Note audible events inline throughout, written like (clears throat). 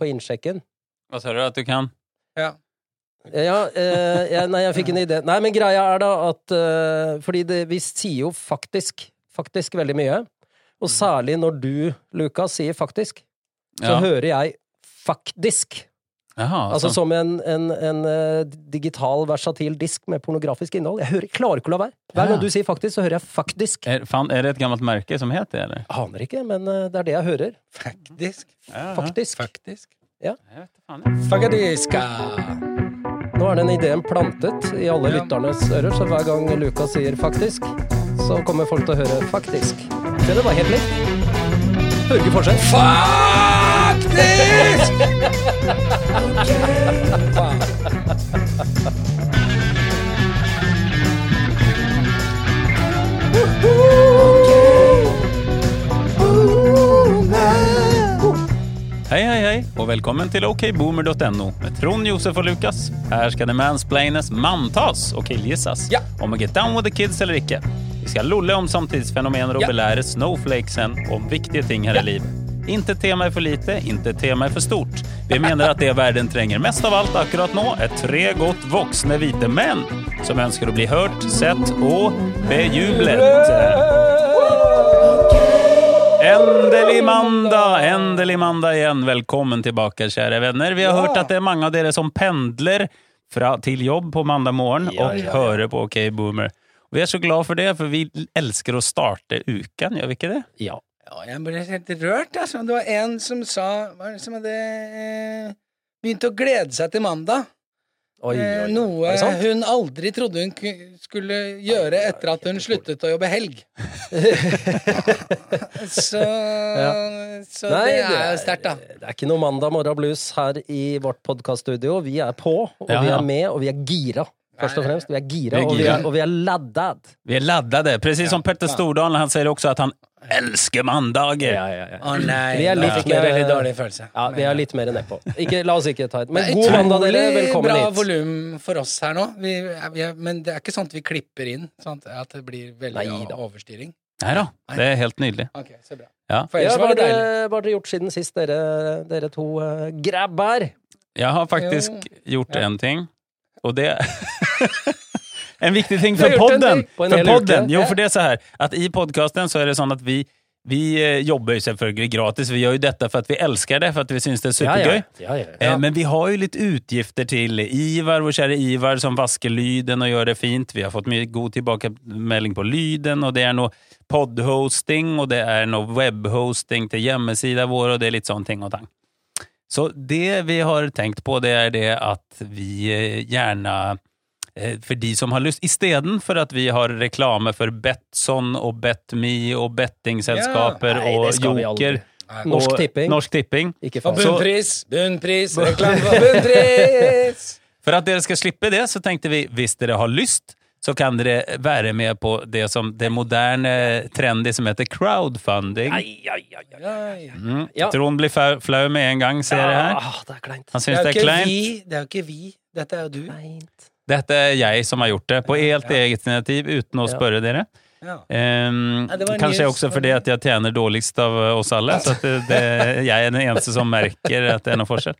på innsjekken. Hva sa du at du kan? Ja. Ja, eh, jeg, nei, jeg fikk en idé. Nei, men greia er da at eh, Fordi det, vi sier jo faktisk, faktisk veldig mye. Og særlig når du, Lukas, sier faktisk, så Ja. hører jeg faktisk. Jaha, Altså altså som en, en, en eh, digital, versatil disk med pornografisk innhold. Jeg hører, klarer ikke å la være. Hver Ja. gang du sier faktisk, så hører jeg faktisk. Er, fan, er det et gammelt merke som heter det, eller? Aner ikke, men eh, det er det jeg hører. Faktisk. Ja, Faktisk. Faktisk. Faen, jeg. Fagadiska. Nå er den ideen plantet i alle Ja. lytternes ører, så hver gang Lukas sier faktisk, så kommer folk til å høre 'faktisk'. Se, det var helt likt. Hører ikke forskjell. Faktisk! Hei, hei, hei, og velkommen til okboomer.no med Trond, Josef og Lukas. Her skal det mansplaines, manntas og killgisses Ja. om å get down with the kids eller ikke. Vi skal lolle om samtidsfenomener og Ja. belære snowflakesen om viktige ting her i livet. Inte tema er for lite, inte tema er for stort. Vi mener at det verden trenger mest av alt akkurat nå, er tre godt voksne hvite menn som ønsker å bli hørt, sett og bejublet. Endelig mandag! Endelig mandag igjen. Velkommen tilbake, kjære venner. Vi har Ja. hørt at det er mange av dere som pendler fra, til jobb på mandag morgen Ja, og ja. hører på OK Boomer. Vi er så glad for det, for vi elsker å starte uken, gjør vi ikke det? Ja. Ja, jeg ble helt rørt. Altså. Det var en som sa som hadde eh, begynt å glede seg til mandag? Oi, oi, Eh, oi. noe hun aldri trodde hun skulle gjøre etter at hun sluttet å jobbe helg. (laughs) så så Nei, det er jo sterkt, da. Det er ikke noe mandag morgen blues her i vårt podkaststudio. Vi er på, og Ja, vi er med, og vi er gira. Først og fremst. Vi er gira, og, vi er, og vi er laddad. Vi er laddade, precis som Petter Stordalen. Han sier også at han elsker mandager. Å nei, Vi er litt fikk jeg mer- veldig dårlig følelse. Ja, vi er litt mer nedpå. Ikke, la oss ikke ta et Men god mandag, dere. utrolig Velkommen bra hit. volum for oss her nå. Vi, vi er, men det er ikke sånn at vi klipper inn, sånn at det blir veldig Nei da. overstyring. Nei da, det er helt nydelig. Ok, så bra. Ja. For Ja, ellers var det deilig. hva har dere gjort siden sist, dere, dere to uh, grabber? Jeg har faktisk gjort Ja. en ting, og det (laughs) En viktig ting for podden! For podden. Jo, for det er så her at i podkasten så er det sånn at vi vi eh, jobber jo selvfølgelig gratis. Vi gjør jo dette for at vi elsker det, for at vi syns det er supergøy. Ja, ja, ja, Eh. Men vi har jo litt utgifter til Ivar, vår kjære Ivar, som vasker lyden og gjør det fint. Vi har fått mye god tilbakemelding på lyden, og det er noe podhosting, og det er noe webhosting til hjemmesida vår, og det er litt sånn ting og tang. Så det vi har tenkt på, det er det at vi eh, gjerne eh, for de som har lyst, istedenfor at vi har reklame for Betson og BetMe og bettingselskaper Ja. Nei, og. Joker Norsk Tipping. Norsk Tipping Og bunnpris, bunnpris, (laughs) reklame for bunnpris! For at dere skal slippe det, så tenkte vi hvis dere har lyst, så kan dere være med på det som det moderne trendy som heter crowdfunding. Ai, ai, ai. Mm. Ja. Trond blir flau, med en gang, ser jeg her. Ah, det er kleint. Han syns det er kleint. vi, det er jo ikke vi. Dette er jo du. Kleint. Dette er jeg som har gjort det, på helt Ja. eget initiativ, uten å Ja. spørre dere. Ja. Det kanskje news. også fordi at jeg tjener dårligst av eh, oss alle, så det, det, jeg er den eneste som merker at det er noe forskjell.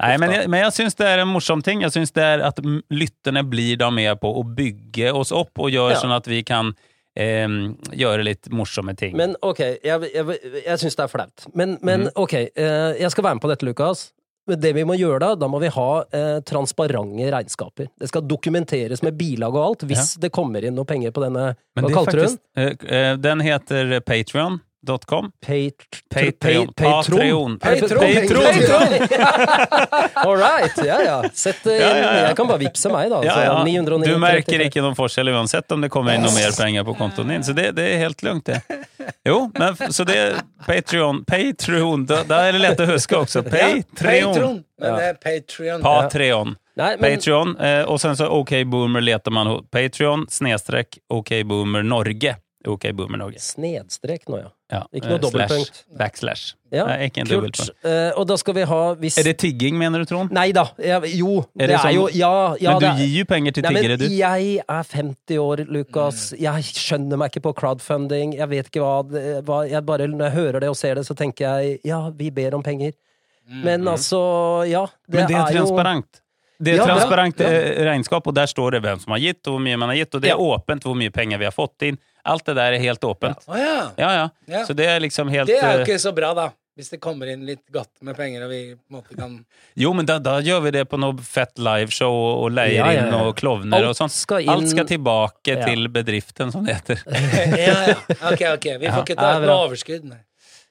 Nei, men jeg, men jeg syns det er en morsom ting. Jeg syns det er at lytterne blir da med på å bygge oss opp, og gjør Ja. sånn at vi kan ehm, gjøre litt morsomme ting. Men ok, jeg, jeg, jeg syns det er flaut. Men, men mm. ok, eh, jeg skal være med på dette, Lukas. Men det vi må gjøre da, da må vi ha eh, transparente regnskaper. Det skal dokumenteres med bilag og alt, hvis det kommer inn noe penger på denne Men Hva kalte du den? eh, eh, Den heter patreon.com. Pat- Patreon. Patreon. Patreon. (laughs) All right, ja ja. Sett det inn. Ja, ja, ja. Jeg kan bare vippse meg, da. Ja, ja. 909, Du merker ikke noen forskjell uansett om det kommer inn noe mer penger på kontoen din. Så det, det er helt lugnt, det. Jo, men så det er Patreon. Patreon, da, da er det lett å huske også. Patreon. Patron. Men det er Patreon. Patreon. Nei, men Patreon. Eh, og sen så OK Boomer leter man hos Patreon snedstrekk OK Boomer Norge. OK Boomer Norge. snedstrek nå, ja. Ja. Ikke noe eh, dobbeltpunkt. Backslash. ja. Nei, ikke en Kult. Eh, og da skal vi ha hvis Er det tigging, mener du, Trond? Nei da. Ja, jo, Er det, det er sånn- jo Ja, ja men du det er- gir jo penger til tiggere, du. jeg er 50 år, Lukas. Jeg skjønner meg ikke på crowdfunding. Jeg vet ikke hva, hva jeg bare, Når jeg hører det og ser det, så tenker jeg ja, vi ber om penger. Men altså, ja. Det, Men det er jo transparent. Det er Ja, transparent Ja. ja. regnskap, og der står det hvem som har gitt, og hvor mye man har gitt, og det er Ja. åpent hvor mye penger vi har fått inn. Alt det der er helt åpent. Ja. Ja, ja. Ja. Så det er liksom helt Det er jo eh, ikke så bra, da. Hvis det kommer inn litt godt med penger, og vi på en måte kan Jo, men da, da gjør vi det på noe fett liveshow og, og leier Ja, ja, inn og klovner og sånn. skal inn Alt skal tilbake Ja. til bedriften, som det heter. (laughs) Ja, ja. Ok, ok. Vi får ikke ta Ja, noe overskudd. Nei.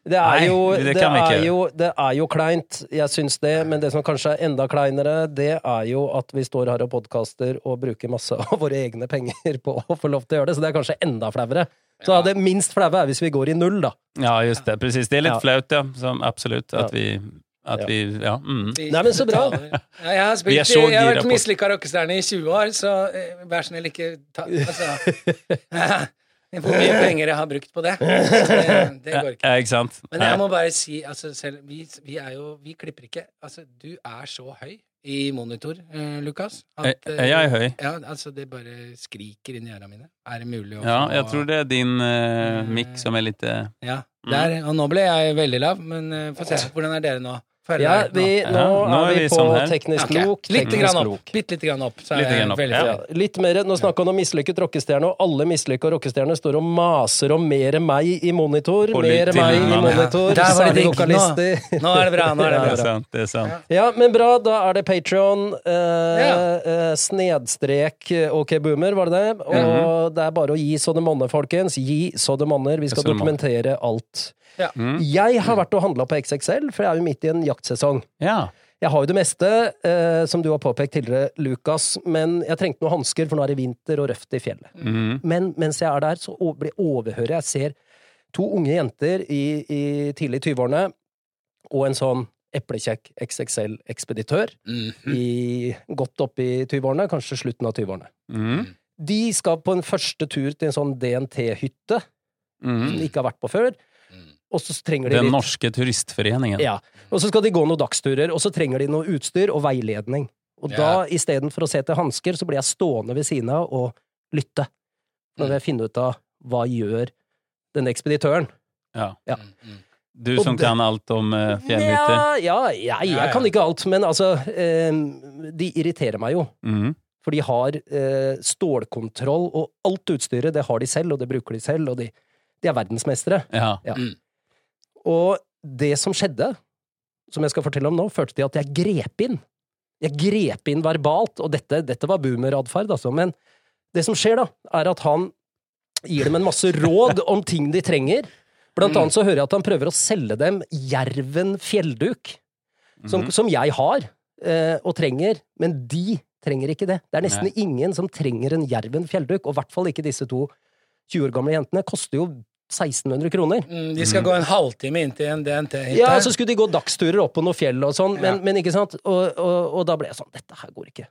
Det er Nei, jo, det det er jo, det er jo kleint, jeg syns det, men det som kanskje er enda kleinere, det er jo at vi står her og podkaster og bruker masse av våre egne penger på å få lov til å gjøre det, så det er kanskje enda flauere. Så Ja. det minst flaue er hvis vi går i null, da. Ja, just det. Presis. Det er litt Ja. flaut, ja. Som, absolutt. At Ja. vi At Ja. vi Ja. Mm. Nei, men så bra. (laughs) Ja, jeg har, spilt, Vi er så jeg har vært mislykka rockestjerne i 20 år, så eh, vær snill, ikke ta Altså (laughs) (laughs) Hvor mye penger jeg har brukt på det. (laughs) Det, det går ikke. Ja, ikke sant? Men jeg må bare si, altså selv Vi, vi er jo Vi klipper ikke. Altså, du er så høy i monitor, eh, Lukas. At, er jeg høy? Ja, altså, det bare skriker inn i øra mine. Er det mulig å Ja, jeg tror det er din uh, mic som er litt eh, Ja. Der, og nå ble jeg veldig lav, men uh, få se. Hvordan er dere nå? Høre Ja, vi, nå. Ja, nå er er vi vi på sånn teknisk Ok, lok. Litt teknisk grann opp. lok. Bitte lite grann opp. Så er Litt grann opp, ja. Ja, litt mer, Nå snakka han om mislykket rockestjerne, og alle mislykka rockestjerner står og maser om mer meg i monitor. Mer enn meg i monitor. Der var det Særlig digg. Nå, nå er det bra. Nå er det Det er sant. Det er sant. Ja, men bra. Da er det Patron. Eh, Ja. eh, snedstrek eh, OK Boomer, var det det? Og det er bare å gi så det monner, folkens. Gi så det monner. Vi skal dokumentere alt. Ja. Mm. Jeg har vært og handla på XXL, for jeg er jo midt i en jaktsesong. Ja. Jeg har jo det meste, eh, som du har påpekt tidligere, Lukas, men jeg trengte noen hansker, for nå er det vinter og røft i fjellet. Mm. Men mens jeg er der, så blir jeg overhøret Jeg ser to unge jenter i, i tidlig 20-årene og en sånn eplekjekk XXL-ekspeditør mm. i godt opp i 20-årene, kanskje slutten av 20-årene. Mm. De skal på en første tur til en sånn DNT-hytte Mm. som de ikke har vært på før. Og så trenger de Den litt norske turistforeningen. Ja. Og så skal de gå noen dagsturer, og så trenger de noe utstyr og veiledning. Og da, istedenfor å se til hansker, så blir jeg stående ved siden av og lytte. Når jeg finner ut av hva gjør denne ekspeditøren. Ja. Ja. Mm, mm. Du som det- kan alt om uh, fjellhytter. Ja, ja, jeg, Ja, ja. jeg kan ikke alt, men altså eh, De irriterer meg jo. Mm. For de har eh, stålkontroll, og alt utstyret det har de selv, og det bruker de selv, og de, de er verdensmestere. Ja. Ja. Mm. Og det som skjedde, som jeg skal fortelle om nå, førte til at jeg grep inn. Jeg grep inn verbalt, og dette, dette var boomeratferd, altså. Men det som skjer, da, er at han gir dem en masse (laughs) råd om ting de trenger. Blant annet så hører jeg at han prøver å selge dem Jerven fjellduk, som, Mhm. som jeg har eh, og trenger, men de trenger ikke det. Det er nesten ingen som trenger en Jerven fjellduk, og i hvert fall ikke disse to 20 år gamle jentene. Koster jo 1600 kroner. Mm, De skal gå en halvtime inn til en DNT-hytte. Ja, så skulle de gå dagsturer opp på noe fjell og sånn, men, Ja. men ikke sant? Og, og, og da ble jeg sånn Dette her går ikke.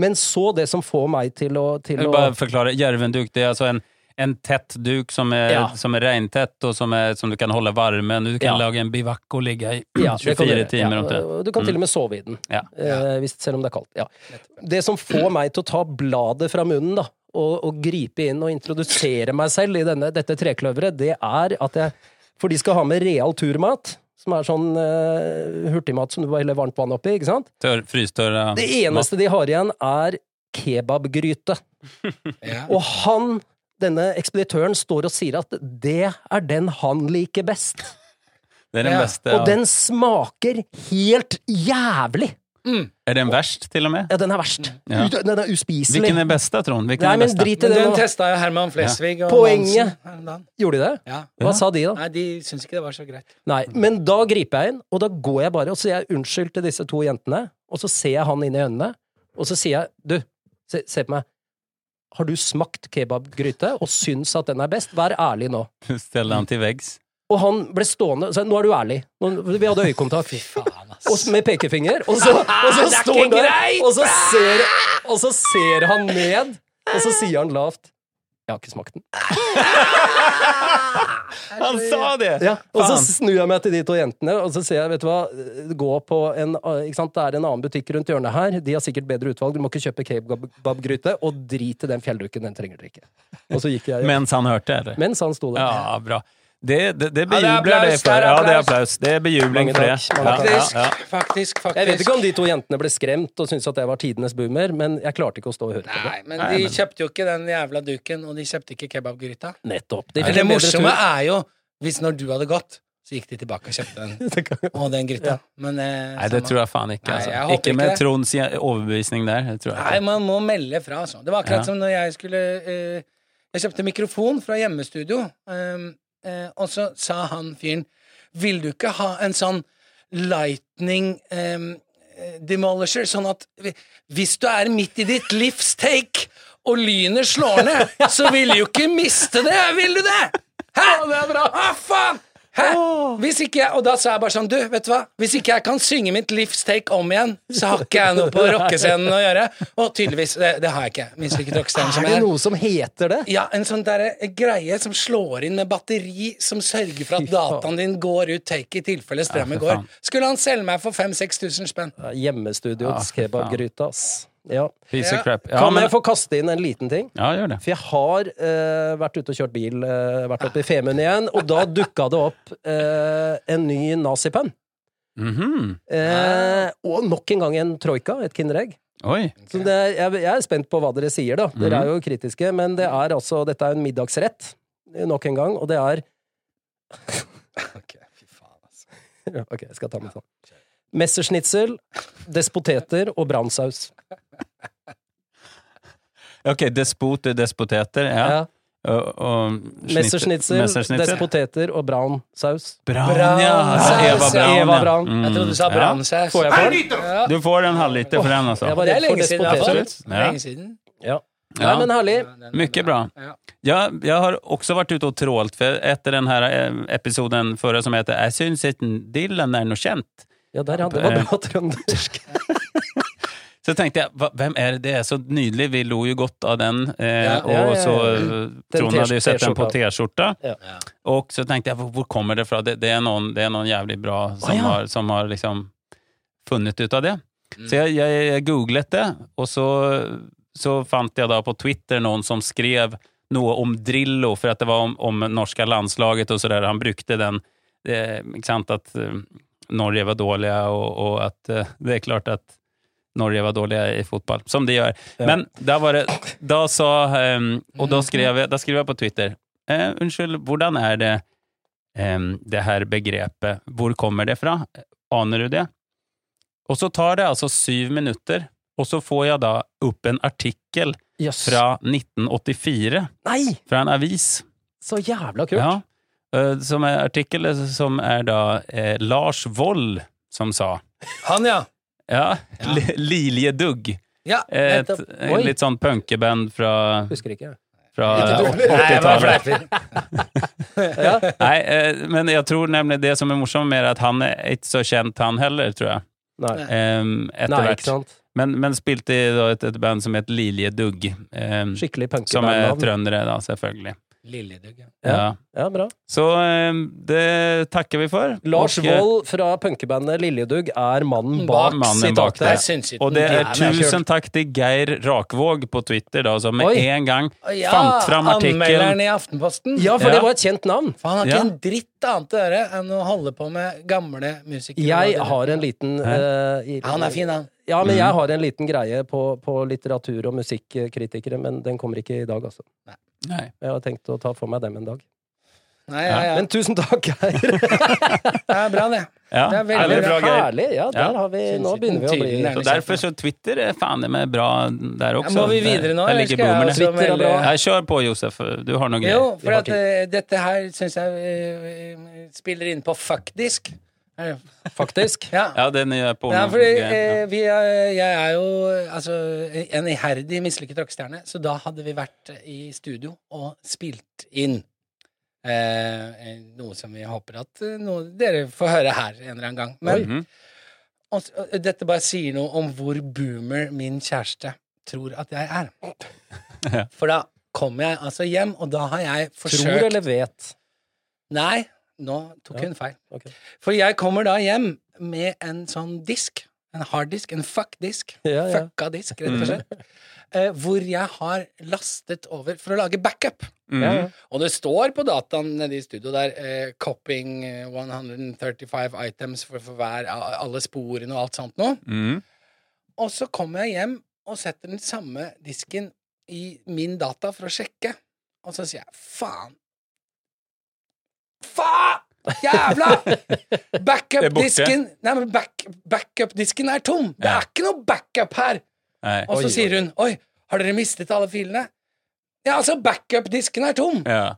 Men så det som får meg til å, til Jeg vil å bare forklare. Jervenduk det er altså en, en tett duk som er, Ja. som er regntett, og som, er, som du kan holde varmen. Du kan Ja. lage en bivakk og ligge i ja, det kan du 24 timer. rundt det. Du kan til og med sove i den, Ja. eh, hvis, selv om det er kaldt. Ja. Det som får meg til å ta bladet fra munnen, da, og, å, gripe inn og introdusere meg selv i denne, dette trekløveret, det er at jeg For de skal ha med real turmat, som er sånn uh, hurtigmat som du bare heller varmt vann oppi, ikke sant? Tør, frystørra Det eneste de har igjen, er kebabgryte. (laughs) Ja. Og han, denne ekspeditøren, står og sier at det er den han liker best. Det er den Ja. beste. Og den smaker helt jævlig! Mm. Er den verst, til og med? Ja, den er verst. Ja. Den er uspiselig. Hvilken er best, da, Trond? Hvilken Nei, men drit i Men det den testa jo Herman Flesvig og Poenget- Hansen. Gjorde de det? Ja. Hva Ja. sa de, da? Nei, de syns ikke det var så greit. Nei, men da griper jeg inn, og da går jeg bare og sier jeg unnskyld til disse to jentene, og så ser jeg han inn i øynene, og så sier jeg du, se, se på meg, har du smakt kebabgryte og syns at den er best? Vær ærlig nå. (laughs) Stell han til veggs. Og han ble stående Så nå er du ærlig. Nå, vi hadde øyekontakt. Fy faen. Og med pekefinger, og så, (laughs) og så står han der, og så, ser, og så ser han ned, og så sier han lavt Jeg har ikke smakt den. (laughs) Han sa det! Ja, og så snur jeg meg til de to jentene, og så sier jeg, vet du hva, gå på en ikke sant? Det er en annen butikk rundt hjørnet her, de har sikkert bedre utvalg, du må ikke kjøpe kebabgryte, og drit i den fjellduken, den trenger dere ikke. Og så gikk jeg Mens han hørte, eller? mens han sto der. Ja, bra. Det, det, det Ja, det er bejubler applaus, deg for. det Ja, det er applaus. Det er bejubling for det. Ja, Faktisk, ja, ja. faktisk, faktisk. Jeg vet ikke om de to jentene ble skremt og syntes at jeg var tidenes boomer, men jeg klarte ikke å stå og høre på det. Nei, men Nei, de men- kjøpte jo ikke den jævla duken, og de kjøpte ikke kebabgryta. Nettopp. De det morsomme tur. er jo, hvis når du hadde gått, så gikk de tilbake og kjøpte den. (laughs) Og den gryta. Men eh, Nei, det tror jeg faen ikke. Nei, Altså. jeg ikke med. Tronds overbevisning der. Det tror jeg Nei, man må melde fra, altså. Det var akkurat Ja. som når jeg skulle eh, Jeg kjøpte mikrofon fra hjemmestudio, um, eh, og så sa han fyren Vil du ikke ha en sånn lightning eh, demolisher, sånn at hvis du er midt i ditt livs take, og lynet slår ned, så vil du jo ikke miste det, vil du det? Hæ? det er bra. Ah, faen! Hæ? Hvis ikke jeg, og da sa jeg bare sånn, du, vet du hva? Hvis ikke jeg kan synge mitt livs take om igjen, så har ikke jeg noe på (laughs) rockescenen å gjøre. Og tydeligvis, det, det har jeg ikke. Mislykket rockestjerne som Er Er det noe som heter det? Ja, en sånn der, eh, greie som slår inn med batteri, som sørger for at (laughs) dataen din går ut take i tilfelle strømmen går. Skulle han selge meg for 5000-6000 spenn? Ja, Hjemmestudioets kebabgryte, ass. Ja. Piece of crap. Ja, Kan men, jeg få kaste inn en liten ting? ja, gjør det. For jeg har eh, vært ute og kjørt bil, eh, vært oppe i Femund igjen, og da dukka det opp eh, en ny nazipenn. Mhm. Eh, og nok en gang en troika, et Kinderegg. Oi. Så det, jeg, jeg er spent på hva dere sier, da. Dere Mhm. er jo kritiske, men det er altså, dette er en middagsrett, eh, nok en gang, og det er (laughs) Ok, fy faen, altså. (laughs) Ok, jeg skal ta med sånn. Messerschnitzel, despoteter og brannsaus. Ok, despoter, despoteter. Ja. Ja. Og, og Messerschnitzel, despoteter og brannsaus. Brann, ja. Altså, Eva ja. Brann. Eva ja. Mm, Jeg trodde du sa ja. brannsaus. Får jeg for. Du får en halvliter for den, altså. Det er lenge siden. Absolutt. Ja. Lenge siden. Ja. Ja. Nei, men herlig. Ja, er Mycket bra. Ja. Ja, jeg har også vært ute og trålt, for etter den her eh, episoden forrige som heter Jeg syns ikke Dylan er noe kjent, Ja, der, ja. Det var bra trøndersk. (laughs) så tenkte jeg hvem er det? Det er så nydelig, vi lo jo godt av den. Eh, Ja. og Ja, ja. så eh, Trond hadde jo sett den på T-skjorta. Og så tenkte jeg, hvor, hvor kommer det fra? Det, det, er noen, det er noen jævlig bra som, ja. har, som har liksom funnet ut av det. Mm. Så jeg, jeg, jeg googlet det, og så, så fant jeg da på Twitter noen som skrev noe om Drillo, for at det var om, om norska landslaget og så der. Han brukte den, eh, ikke sant, at eh, Norge var dårlige, og, og at uh, (laughs) det er klart at Norge var dårlige i fotball, som de gjør. Ja. Men da var det, da sa, um, og da skrev, jeg, da skrev jeg på Twitter, eh, unnskyld, hvordan er det um, det her begrepet, hvor kommer det fra? Aner du det? Og så tar det altså syv minutter, og så får jeg da opp en artikkel yes. fra 1984, Nei! fra en avis. Så jævla kult. Ja. Eh, Som er artikkel som er da eh, Lars Wold som sa. Han, ja. Ja, Ja. Liljedugg. Ja, Et, nettopp. eh, litt sånn punkeband fra, Husker ikke. fra Nei, jeg bare 80-tallet. Ja. Nei, eh, men jeg tror nemlig det som er morsomt med det, at han er ikke så kjent han heller, tror jeg. Nei. Um, etter Nei, hvert. Men, men spilte i et, et band som het Liljedugg. Um, Skikkelig som er trøndere, da, selvfølgelig. Liljedugg, ja. Ja. Ja. Bra. Så um, det takker vi for. Lars Og, eh, Wold fra punkebandet Liljedugg er mannen Bak mannen bak sitatet. Jeg Og det er tusen takk til Geir Rakvåg på Twitter, da, som med Oi. en gang Ja, fant fram anmelderen i Aftenposten. Ja, for Ja. det var et kjent navn. For han har ikke Ja. en dritt annet å gjøre enn å holde på med gamle musikere. Jeg har en liten eh, i- Han er fin, han. Ja, men Mm. jeg har en liten greie på, på litteratur- og musikkritikere, men den kommer ikke i dag, altså. Nei. Jeg har tenkt å ta for meg dem en dag. Nei, ja, ja. Men tusen takk, Geir. (laughs) Det er bra, det. Ja, Det er veldig veldig bra, Geir. Herlig. Ja, der har vi Nå begynner vi å bli er Så derfor så Twitter er faen meg bra der også. må vi videre nå, Der jeg også Twitter er bra. melde kjør på, Josef. Du har noe Jo, for at eh, dette her syns jeg uh, spiller inn på fuckdisk. Eh, Faktisk. (laughs) Ja. Ja, den er på Ja, fordi eh, vi er, jeg er jo altså, en iherdig mislykket rockestjerne, så da hadde vi vært i studio og spilt inn eh, noe som vi håper at eh, noe, dere får høre her en eller annen gang. Men og, s- og dette bare sier noe om hvor boomer min kjæreste tror at jeg er. (laughs) For da kommer jeg altså hjem, og da har jeg forsøkt Tror eller vet. Nei, nå tok hun feil. Okay. For jeg kommer da hjem med en sånn disk en harddisk, en fuckdisk, (laughs) Ja, ja. fucka disk, rett og slett, (laughs) eh, hvor jeg har lastet over for å lage backup. Mm. Ja. Og det står på dataen nede i studio der eh, 'copying eh, 135 items for, for hver, alle sporene og alt sånt noe'. Mm. Og så kommer jeg hjem og setter den samme disken i min data for å sjekke. Og så sier jeg faen. Faen! Jævla! (laughs) Backup-disken Nei, men back, backup-disken er tom! Det er ikke noe backup her! Nei. Og så Oi, sier hun Oi, har dere mistet alle filene? Ja, altså, backup-disken er tom! Ja.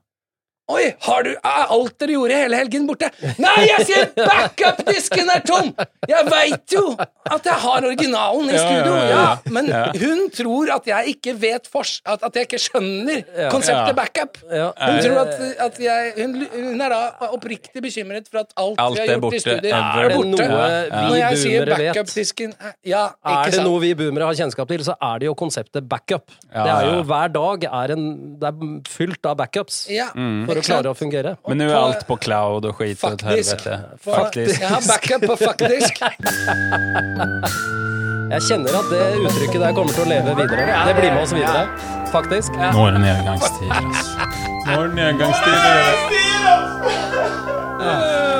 Oi, har du er alt dere gjorde hele helgen borte? Nei, jeg sier backup-disken er tom! Jeg veit jo at jeg har originalen i studio, ja, ja, ja, men hun tror at jeg ikke vet fors... At, at jeg ikke skjønner konseptet backup. Hun tror at, at jeg hun, hun er da oppriktig bekymret for at alt, Alt vi har gjort borte. i studiet, Er er borte. Når jeg sier backup-disken er- Ja, Er det sant? noe vi boomere har kjennskap til, så er det jo konseptet backup. Det er jo. Hver dag er en, det er fylt av backups Ja, Mm. For å klare å fungere. Men nå er alt på cloud og skit og helvete. Faktisk. Jeg har backup på faktisk. Jeg kjenner at det uttrykket der kommer til å leve videre. Det blir med oss videre, faktisk. Nå er det nedgangstider, altså. Nå er det nedgangstider.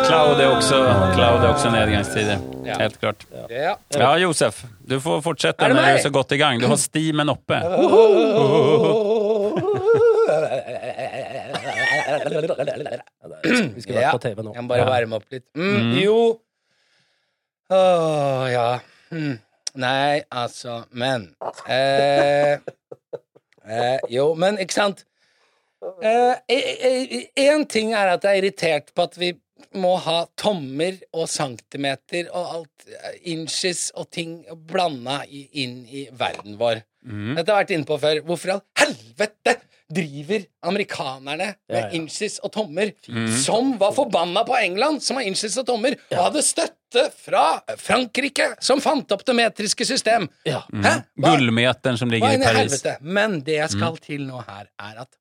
Cloud er også, cloud er også nedgangstider. Ja. Helt klart. Ja. Ja, Josef. Du får fortsette når du er så godt i gang. Du har stimen oppe. Vi skulle vært på TV nå. Jeg må bare varme opp litt. Mm, Jo Åh, ja. Mm. Nei, altså Men eh, eh, Jo, men ikke sant? Én ting er at jeg er irritert på at vi må ha tommer og centimeter og alt eh, inches og ting blanda inn i verden vår. Mm. Dette har jeg vært inne på før. Hvorfor i all helvete driver amerikanerne med Ja, ja. inches og tommer, Mm. som var forbanna på England, som har inches og tommer, og hadde støtte fra Frankrike, som fant opp det metriske system? Ja. Hæ? Hva, Gullmeteren som ligger i Paris. helvete? Men det jeg skal til nå her, er at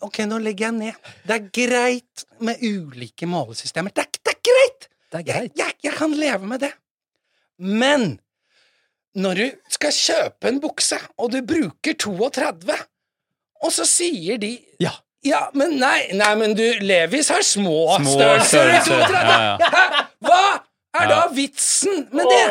Ok, nå legger jeg ned. Det er greit med ulike målesystemer. Det er, det er greit! Det er Jeg, greit. jeg, jeg kan leve med det. Men når du skal kjøpe en bukse, og du bruker 32, og så sier de Ja. Ja, men nei, nei, men du, Levis har små, Små størrelser i størrelser, (laughs) 32! ja, ja. (laughs) Hva er da vitsen med det?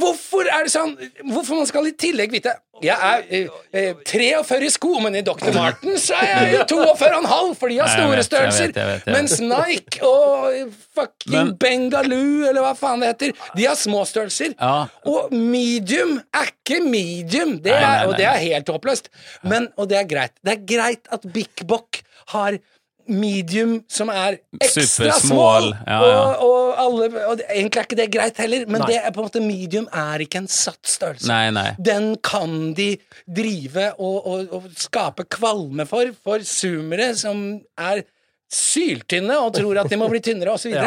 Hvorfor er det sånn Hvorfor man skal i tillegg vite Jeg er eh, eh, 43 i sko, men i Dr. Martens er jeg 42,5, for de har store størrelser. Mens Nike og fucking Bengaloo, eller hva faen det heter, de har små størrelser. Og medium er ikke medium, det er, og det er helt håpløst. Men, og det er greit. Det er greit at Bik Bok har medium som er ekstra small, ja, ja. Og, og, alle, og egentlig er ikke det greit heller, men Nei. det er på en måte medium er ikke en satt størrelse. Nei, nei. Den kan de drive og, og, og skape kvalme for, for zoomere som er syltynne og tror at de må bli tynnere, osv. (laughs)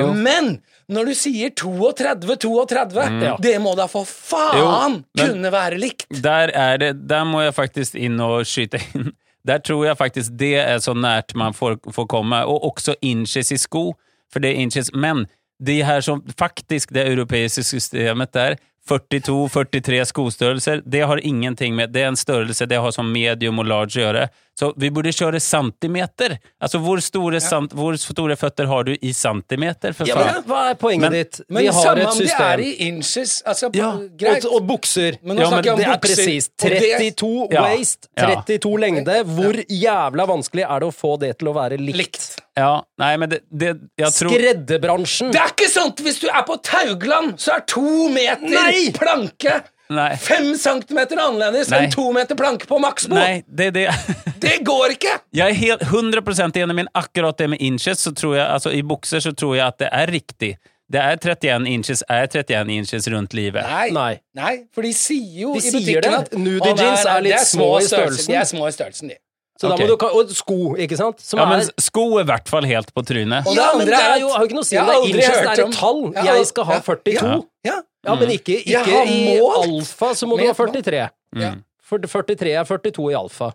Ja? Men når du sier 32, 32, mm. det må da for faen Jo, kunne være likt. Der, er det, der må jeg faktisk inn og skyte inn. Der tror jeg faktisk det er så nært man får, får komme. Og også inches i sko. For det er inches. Men det her som faktisk det europeiske systemet der, 42-43 skostørrelser, det har ingenting med Det er en størrelse, det har som medium og large å gjøre. Så vi burde kjøre centimeter. Altså, hvor store, sant, hvor store føtter har du i centimeter, for Ja, men hva er poenget Men- ditt? Men Vi har samme et om det er i inches, altså Ja, greit. og, og bukser. Men nå Ja, snakker jeg om det er bukser, presist. og det- 32 Ja. waist, Ja. 32 lengde. Hvor jævla vanskelig er det å få det til å være likt? likt. Ja, nei, men det, det jeg tror Skredderbransjen! Det er ikke sant! hvis du er på Taugland, så er to meter Nei! planke Nei. fem centimeter annerledes enn to meter planke på Maxbo. Nei, det, det (laughs) Det går ikke! Jeg er helt 100 enig, men akkurat det med inches, så tror jeg, altså i bukser så tror jeg at det er riktig. Det er 31 inches, er 31 inches rundt livet. Nei. Nei. Nei, for de sier jo De i sier butikken det. at Nudie jeans er litt er små i størrelsen. De er små i størrelsen, de. Så da må du, og sko, ikke sant? Som Ja, men er sko er i hvert fall helt på trynet. Og det Ja, andre er er jo, har jo ikke noe å si om det er inches, det er om- et tall. Jeg Jeg skal ha 42. Ja. Ja, men ikke, ikke i alfa, så må du ha 43. Ja. For 43 er 42 i alfa.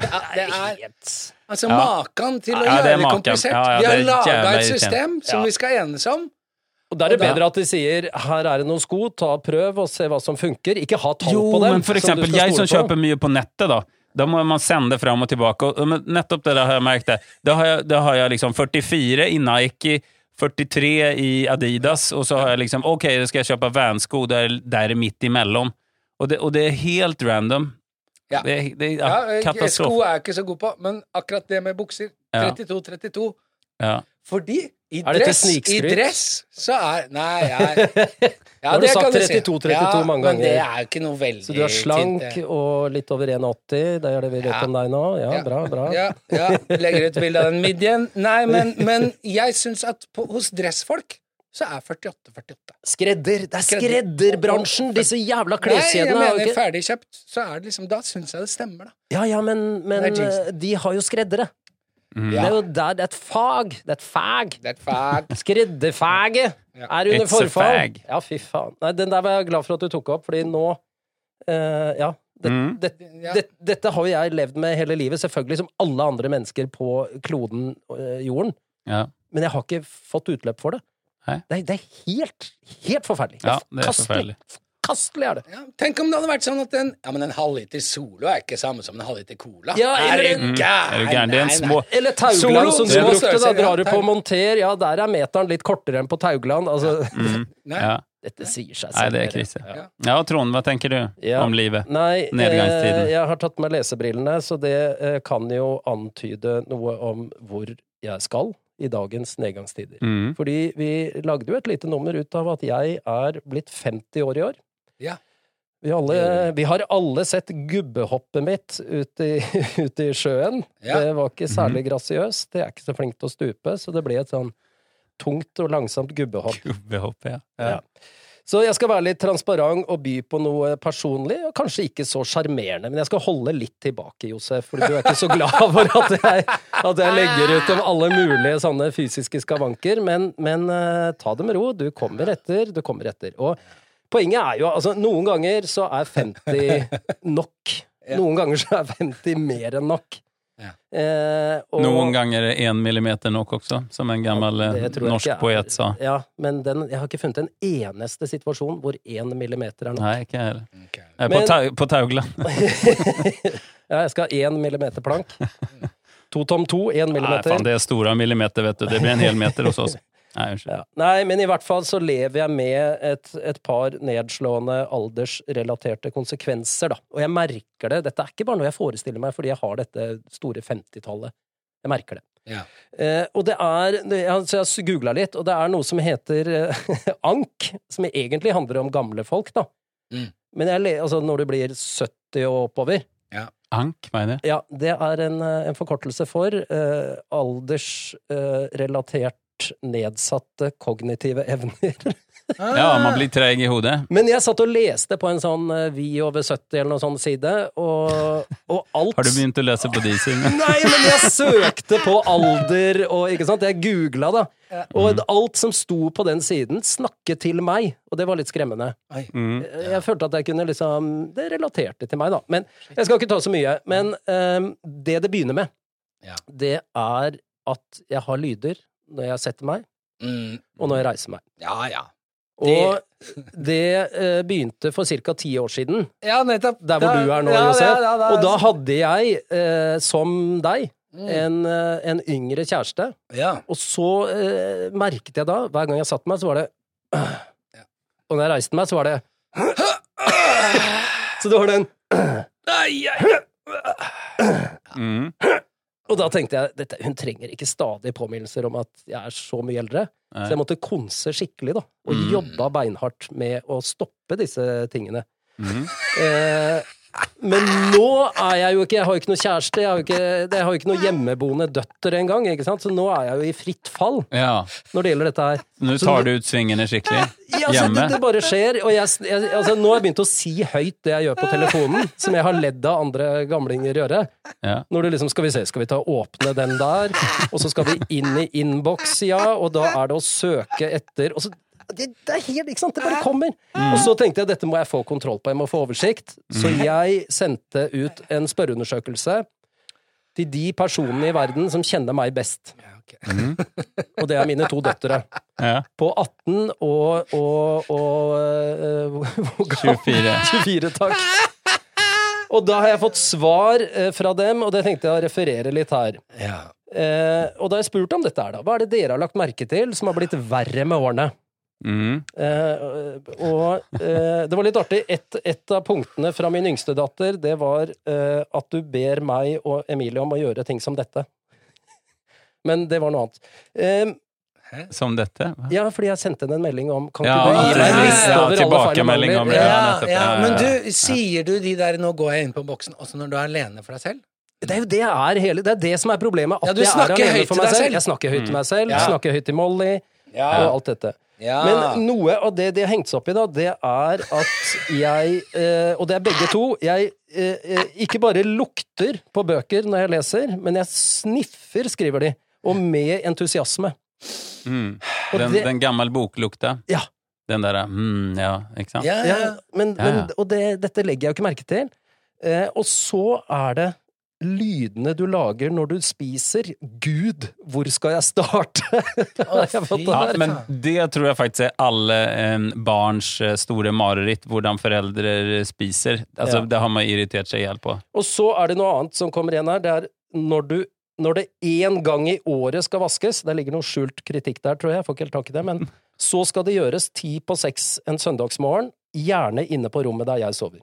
Det er Helt altså Ja. maken til å Ja, er gjøre det komplisert. Ja, ja, Vi har er laga et system som Ja. vi skal enes om, Og da er det da- bedre at de sier her er det noen sko, ta prøv og se hva som funker. Ikke ha tall på dem. Jo, men for eksempel, som jeg som kjøper mye på nettet, da. Da må man sende fram og tilbake. Og, men nettopp det der har jeg merket. Da har jeg, da har jeg liksom 44 i Nike, 43 i Adidas, og så har jeg liksom Ok, da skal jeg kjøpe vansko der, der midt imellom. Og det, og det er helt random. Ja. Det, det er Ja, sko er jeg ikke så god på, men akkurat det med bukser Ja. 32-32 Ja. Fordi i dress, i dress så er Nei, jeg (laughs) ja, har du det sagt kan si. 32, 32 ja, mange Men det er jo ikke noe veldig Så du er slank fint, det. og litt over 1,80. Det er det vi vet Ja. om deg nå. Ja, Ja. bra, bra. Ja, ja, legger ut bilde av den midjen. Nei, men, men jeg syns at på, hos dressfolk så er 48-48. Skredder! Det er skredderbransjen! Disse jævla Nei, jeg kleskjedene har jo mener okay. ferdigkjøpt, så er det liksom Da syns jeg det stemmer, da. Ja, ja, men, men eh, de har jo skreddere. Mm. Det er jo der, det er et fag. Det er et fag. Det er et fag. Skredderfaget Ja. er under It's forfall. Ja, fy faen. Nei, den der var jeg glad for at du tok opp, fordi nå uh, Ja. Det, Mm. det, Ja. det, dette har jo jeg levd med hele livet, selvfølgelig som alle andre mennesker på kloden uh, jorden. Ja. Men jeg har ikke fått utløp for det. Det, er, det er helt, helt forferdelig. Ja, det er forferdelig. Forkastelig er det. Ja, tenk om det hadde vært sånn at en Ja, men en halvliter Solo er ikke samme som en halvliter Cola. Ja, er eller du gæren? Er du gæren? Det er en små Eller Solo, Taugland, som du brukte. Da drar du på monter. Ja, der er meteren litt kortere enn på Taugland. Altså, (laughs) Nei. ja. dette sier seg selv. Nei, det er krise. Ja. Ja, Trond, hva tenker du Ja. om livet? Nei, Nedgangstiden. eh, jeg har tatt med lesebrillene, så det eh, kan jo antyde noe om hvor jeg skal i dagens nedgangstider. Mm. Fordi vi lagde jo et lite nummer ut av at jeg er blitt 50 år i år. Ja. Vi, alle, vi har alle sett gubbehoppet mitt ute i, (laughs) ut i sjøen. Ja. Det var ikke særlig grasiøst. Jeg er ikke så flink til å stupe, så det ble et sånn tungt og langsomt gubbehopp. Gubbehopp, ja. Ja. Så jeg skal være litt transparent og by på noe personlig, og kanskje ikke så sjarmerende, men jeg skal holde litt tilbake, Josef, for du er ikke så glad for at jeg, at jeg legger ut om alle mulige sånne fysiske skavanker, men, men uh, ta det med ro. Du kommer etter, du kommer etter. Og poenget er jo, altså, noen ganger så er 50 (laughs) nok. Ja. Noen ganger så er 50 mer enn nok. Ja. Eh, og- Noen ganger er én millimeter nok også, som en gammel norsk poet sa. Ja, men den, jeg har ikke funnet en eneste situasjon hvor én millimeter er nok. Nei, ikke heller. Okay. Eh, På, Men- tau, på taugla. (laughs) Ja, jeg skal ha én millimeter plank. (laughs) To tom to, én Nei, millimeter. faen, det er store millimeter, vet du. Det blir en hel meter hos oss. Nei, unnskyld. Ja. Nei, men i hvert fall så lever jeg med et, et par nedslående aldersrelaterte konsekvenser, da. Og jeg merker det. Dette er ikke bare noe jeg forestiller meg fordi jeg har dette store 50-tallet. Jeg merker det. Ja. Eh, og det er Så jeg, Så jeg googla litt, og det er noe som heter eh, (laughs) ank, som egentlig handler om gamle folk, da. Mm. Men jeg, le- altså, når du blir 70 og oppover Ank, mener jeg. Ja, det er en, eh, en forkortelse for eh, aldersrelatert nedsatte kognitive evner. (laughs) Ja, man blir treg i hodet. Men jeg satt og leste på en sånn eh, Vi over 70 eller noe sånn side, og, og alt Har du begynt å lese på de sidene? (laughs) Nei, men jeg søkte på alder og ikke sant, jeg googla, da. Og alt som sto på den siden, snakket til meg, og det var litt skremmende. Mm. Jeg følte at jeg kunne liksom Det relaterte til meg, da. Men jeg skal ikke ta så mye. Men um, det det begynner med, det er at jeg har lyder når jeg setter meg, Mm. og når jeg reiser meg. Ja, ja. Og det eh, begynte for ca. ti år siden, Ja, nettopp. der hvor da, du er nå, ja, Josef. ja, ja. Og da hadde jeg, eh, som deg, Mm. en, eh, en yngre kjæreste. Ja. Og så eh, merket jeg da, hver gang jeg satte meg, så var det (clears throat) Og når jeg reiste meg, så var det (clears throat) Så det var den. (clears throat) Mm. Og da tenkte jeg dette, hun trenger ikke stadig påminnelser om at jeg er så mye eldre. Nei. Så jeg måtte konse skikkelig, da. Og Mm. jobba beinhardt med å stoppe disse tingene. Mm. Eh, men nå er jeg jo ikke Jeg har jo ikke noe kjæreste, jeg har jo ikke, jeg har jo ikke noe hjemmeboende døtter engang, så nå er jeg jo i fritt fall Ja. når det gjelder dette her. Nå tar du ut svingene skikkelig. Ja, så Hjemme. det, det bare skjer, og jeg, jeg, altså, nå har jeg begynt å si høyt det jeg gjør på telefonen, som jeg har ledd av andre gamlinger gjøre. Ja. Når du liksom, skal vi se, skal vi ta åpne den der, og så skal vi inn i innboks, ja, og da er det å søke etter, og så, det, det er helt, ikke sant, det bare kommer. Og så tenkte jeg, dette må jeg få kontroll på, jeg må få oversikt. Så jeg sendte ut en spørreundersøkelse til de personene i verden som kjenner meg best. Mm. Og det er mine to døtre. Ja. På 18 og, og, og hvor gammel- 24. 24, takk. Og da har jeg fått svar eh, fra dem, og det tenkte jeg å referere litt her. Ja. Eh, og da har jeg spurt om dette her, da. Hva er det dere har lagt merke til som har blitt verre med årene? Mm. Eh, og eh, det var litt artig. Et, et av punktene fra min yngste datter, det var eh, at du ber meg og Emilie om å gjøre ting som dette. Men det var noe annet. Eh, Som dette? Hva? ja, fordi jeg sendte henne en melding om Kan Ja, ikke du gi meg en liste ja, over alle feil mangler? Ja, Ja, men du, sier du de der 'nå går jeg inn på boksen' også når du er alene for deg selv? Det er jo det jeg er hele Det er det som er problemet. At Ja, du jeg er snakker alene høyt for til meg deg selv. selv. Jeg snakker høyt til meg selv, Ja. snakker høyt til Molly, og alt dette. Ja. Men noe av det de har hengt seg opp i, da, det er at jeg, eh, og det er begge to, jeg eh, eh, ikke bare lukter på bøker når jeg leser, men jeg sniffer, skriver de, og med entusiasme. Mm. Og Den, det- den gammel boklukta? Ja. Den derre mm, ja, ikke sant? ja, Ja, ja. men, Ja, ja. men, og det, dette legger jeg jo ikke merke til. Eh, og så er det lydene du lager når du spiser. Gud, hvor skal jeg starte? (laughs) Ja, men det tror jeg faktisk er alle eh, barns eh, store mareritt, hvordan foreldre spiser. Altså, Ja. Det har man irritert seg i hjel på. Og så er det noe annet som kommer igjen her. Det er når du når det én gang i året skal vaskes, det ligger noe skjult kritikk der, tror jeg, jeg får ikke helt tak i det, men (laughs) så skal det gjøres ti på seks en søndagsmorgen, gjerne inne på rommet der jeg sover.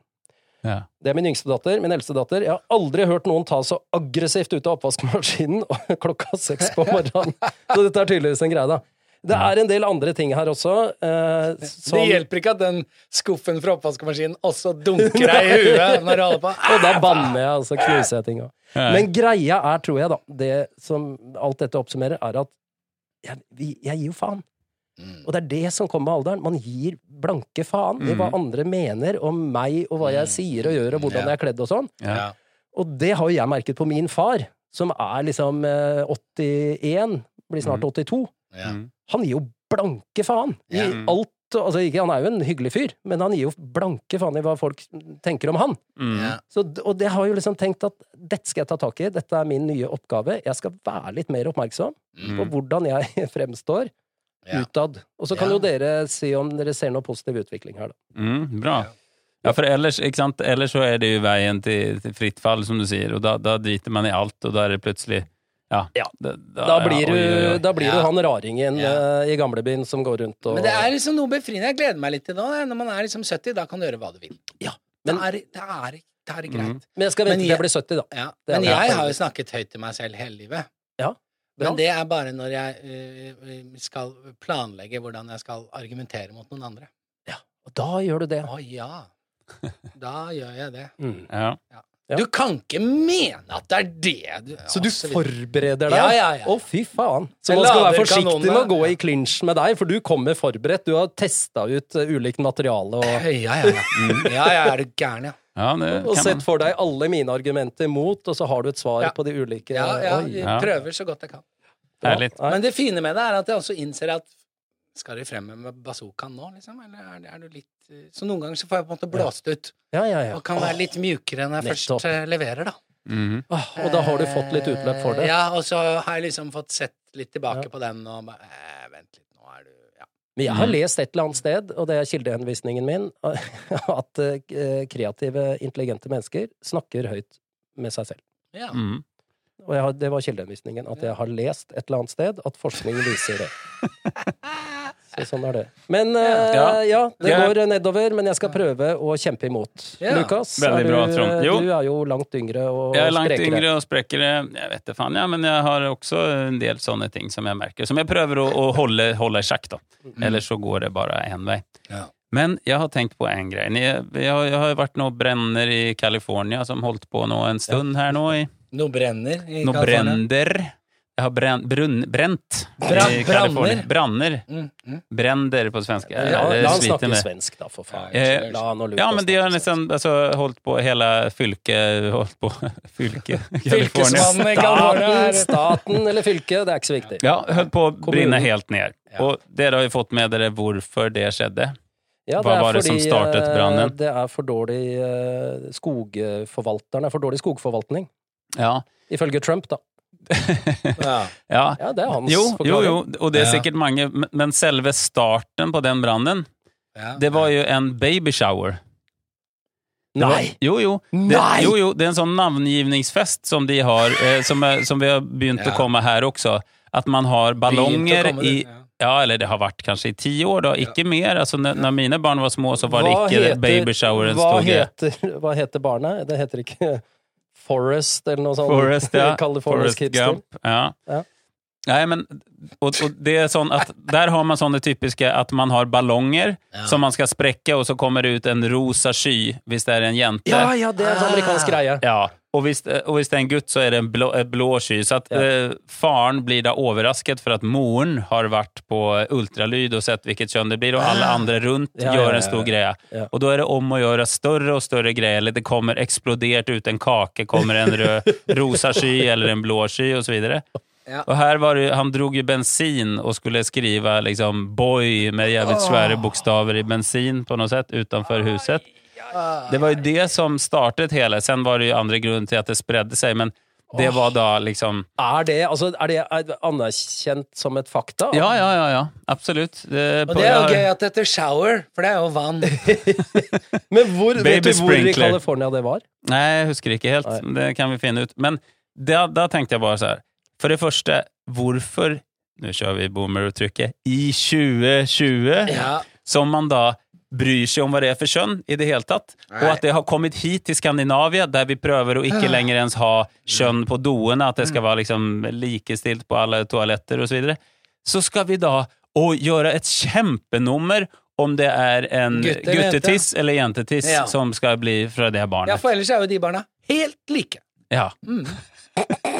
Ja. Det er min yngste datter. Min eldste datter. Jeg har aldri hørt noen ta så aggressivt ut av oppvaskmaskinen (laughs) klokka seks på morgenen. Så dette er tydeligvis en greie, da. Det er en del andre ting her også. Eh, som, Det hjelper ikke at den skuffen fra oppvaskmaskinen også dunker deg i (laughs) huet når du holder på. Og da banner jeg, og så knuser jeg ting òg. Men greia er, tror jeg, da, det som alt dette oppsummerer, er at jeg, jeg gir jo faen. Mm. Og det er det som kommer med alderen. Man gir blanke faen i hva andre mener om meg, og hva jeg sier og gjør, og hvordan Ja. jeg er kledd og sånn. Ja. Og det har jo jeg merket på min far, som er liksom eh, 81, blir snart 82. Ja. Mm. Han gir jo blanke faen i Ja. alt. Altså, ikke, han er jo en hyggelig fyr, men han gir jo blanke faen i hva folk tenker om han. Mm. Ja. Så, og det har jeg jo liksom tenkt at dette skal jeg ta tak i, dette er min nye oppgave. Jeg skal være litt mer oppmerksom på Mm. hvordan jeg (laughs) fremstår Ja. utad. Og så kan Ja. jo dere si om dere ser noe positiv utvikling her, da. Mm, bra. Ja, for ellers, ikke sant? ellers så er det jo veien til, til fritt fall, som du sier, og da, da driter man i alt, og da er det plutselig Ja. Ja. Da, Da blir, ja, oi, oi, oi. da blir Ja. du han raringen Ja. eh, i gamlebyen som går rundt og Men det er liksom noe befriende. Jeg gleder meg litt til nå. Når man er liksom 70, da kan du gjøre hva du vil. Ja, Det men- er, det er, det er greit. Men jeg skal vente til jeg- blir 70, da. Ja. Men jeg har jo snakket høyt til meg selv hele livet. Men det er bare når jeg eh, skal planlegge hvordan jeg skal argumentere mot noen andre. Ja, Og da gjør du det. Å ja. Da gjør jeg det. Mm. Ja. Ja. Du kan ikke mene at det er det du Så du forbereder deg? Ja, ja, ja. Å, fy faen. Så man skal være forsiktig med å gå i klinsj med deg, for du kommer forberedt. Du har testa ut eh, ulikt materiale og, Ja, ja, ja. Ja, ja, er du gæren, ja. Ja, det og sett for deg alle mine argumenter mot, og så har du et svar Ja. på de ulike Ja, ja, jeg prøver så godt jeg kan. Herlig. Men det fine med det er at jeg også innser at skal du fremme med bazookaen nå, liksom? Eller er, det- er du litt eh, Så noen ganger så får jeg på en måte blåst ut, Ja, ja, ja. og kan være litt mjukere enn jeg nettopp. først eh, leverer, da. Mhm. Åh, og da har du fått litt utløp for det. Ja, og så har jeg liksom fått sett litt tilbake Ja. på den, og bare eh, Vent litt. Men jeg har Mm. lest et eller annet sted, og det er kildehenvisningen min, (laughs) at eh, kreative, intelligente mennesker snakker høyt med seg selv. ja. Mm. Og jeg har, det var kildehenvisningen. At jeg har lest et eller annet sted at forskning viser det. (laughs) Så sånn er det. Men uh, Ja. ja, det Ja. går nedover, men jeg skal prøve å kjempe imot. Ja. Lukas, er du, bra. Du er jo langt yngre og Jeg er langt sprekere. yngre og sprekere. Jeg vet det faen, ja, men jeg har også en del sånne ting som jeg merker. Som jeg prøver å, å holde, holde i sjakk, da. Eller så går det bare én vei. Ja. Men jeg har tenkt på en greie. Jeg, Jeg har, jeg har vært noe brenner i California som holdt på nå en stund her nå. i Noe brenner i Noe California. Jeg har brenn, brunn, brent Bra- i California. branner? Mm, mm. På Jeg, Ja, la han snakke med- svensk, da, for faen. Eh, Ja, men de har liksom altså, holdt på hele fylket Holdt på (laughs) fylket Fylkesmannen i. California Staten, er eller fylket, det er ikke så viktig. Ja, holdt på å brinne helt ned. Ja. Og dere har jo fått med dere hvorfor det skjedde. Ja, Hva var det som startet eh, brannen? Det er for dårlig skogforvalterne. Det er for dårlig skogforvaltning. Ja. Ifølge Trump, da. Ja. (laughs) ja. Ja, det er hans Jo, jo, forklaring. jo, og det er sikkert mange, men- selve starten på den brannen, Ja. det var jo en babyshower. Nei! Jo, jo. Det, Nei! jo, jo. Det er en sånn navngivningsfest som de har, eh, som, er, som vi har begynt Ja. å komme her også. At man har ballonger i ja. Ja, eller det har vært kanskje i ti år, da. Ikke mer. Altså, når, når mine barn var små, så var det ikke heter- babyshower en stor greie. heter, hva heter barnet? Det heter ikke Forest eller noe sånt? Forrest, ja. (laughs) Forest Gump. Ja. Ja. Nei, men og, og det er sånn at Der har man sånne typiske at man har ballonger Ja. som man skal sprekke, og så kommer det ut en rosa sky hvis det er en jente. Ja, ja, det er en sånn amerikansk greie. Ja, og hvis, og hvis det er en gutt, så er det en blå, et blåsky. Så at Ja. eh, faren blir da overrasket for at moren har vært på ultralyd og sett hvilket kjønn det blir, og alle andre rundt Ja, gjør en stor greie. Og da er det om å gjøre større og større greier. Eller det kommer eksplodert ut en kake, kommer en rød, (laughs) rosa sky eller en blå sky, videre. Ja. Og her var det, Han drog jo bensin og skulle skrive liksom 'boy' med jævlig svære bokstaver i bensin på noe sett utenfor huset. Det var jo det som startet hele. Sen var det jo andre grunner til at det spredde seg, men det var da liksom Er det, altså, er det anerkjent som et fakta? Ja, ja, ja. ja absolutt. Det, Og det er jo gøy at det heter shower, for det er jo vann. (laughs) Men hvor, vet Baby du hvor i sprinkler. California det var? Nei, jeg husker ikke helt. Nei. Det kan vi finne ut. Men da, da tenkte jeg bare så her. For det første, hvorfor Nå kjører vi boomer-uttrykket. I 2020, Ja. som man da bryr seg om hva det er for kjønn i det hele tatt. Og at det har kommet hit til Skandinavia, der vi prøver å ikke lenger ens ha kjønn på doene, at det skal være liksom likestilt på alle toaletter og så videre. Så skal vi da gjøre et kjempenummer om det er en Gutt guttetiss eller jentetiss Ja. som skal bli fra det ja, barnet. for ellers er jo de barna helt like. Ja. Mm. (laughs)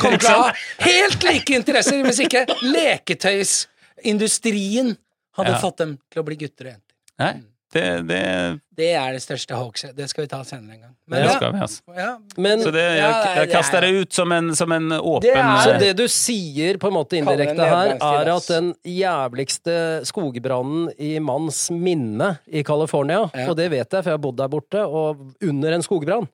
kommer til å ha helt like interesser, hvis ikke leketøysindustrien hadde Ja. fått dem til å bli gutter og jenter. Nei, det, det, Det er det største hoaxet. Det skal vi ta senere en gang. Men det skal vi, altså. ja. Men Så det, jeg, jeg kaster er- det ut som en, som en åpen Det er- Så det du sier på en måte indirekte her, er at den jævligste skogbrannen i manns minne i California, Ja. og det vet jeg, for jeg har bodd der borte, og under en skogbrann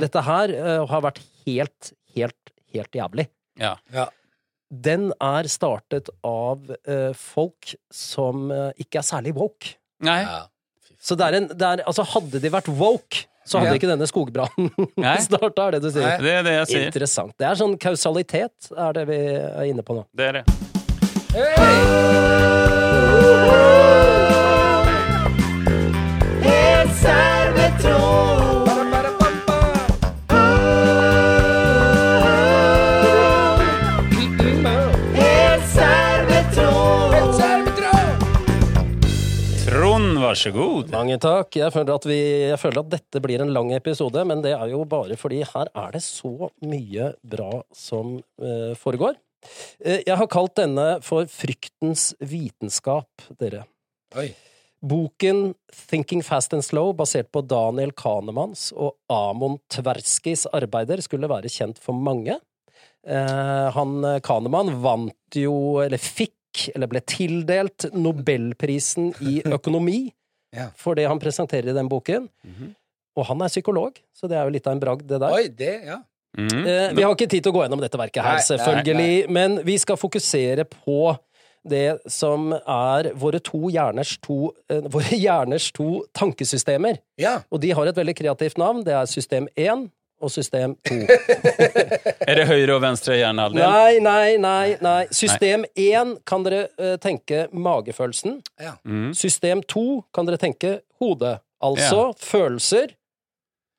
Dette her uh, har vært helt, helt, helt jævlig. ja. ja. Den er startet av eh, folk som eh, ikke er særlig woke. Nei. ja. Så det er en, det er, altså hadde de vært woke, så hadde Ja. ikke denne skogbrannen (laughs) Nei. starta, er det du sier. Nei. Det er det jeg sier. Interessant. Det er sånn kausalitet, er det vi er inne på nå. Det er det. Trond, vær så god. Mange takk. Jeg føler, at vi, jeg føler at dette blir en lang episode, men det er jo bare fordi her er det så mye bra som uh, foregår. Uh, jeg har kalt denne for Fryktens vitenskap, dere. Oi. Boken Thinking Fast and Slow, basert på Daniel Kahnemanns og Amon Tverskis arbeider, skulle være kjent for mange. Eh, han Kahneman vant jo, eller fikk, eller ble tildelt Nobelprisen i økonomi Ja. for det han presenterer i den boken. Mhm. Og han er psykolog, så det er jo litt av en bragd, det der. Oi, det, ja. Mhm. Eh, vi har ikke tid til å gå gjennom dette verket her, Nei, nei, selvfølgelig, men vi skal fokusere på det som er våre to hjerners to, eh, våre hjerners to tankesystemer. Ja. Og de har et veldig kreativt navn. Det er system 1 og system 2. (laughs) Er det høyre og venstre hjernehalvdel? Nei, nei, nei. nei. System 1 kan dere uh, tenke magefølelsen. ja. Mm. System 2 kan dere tenke hodet. Altså følelser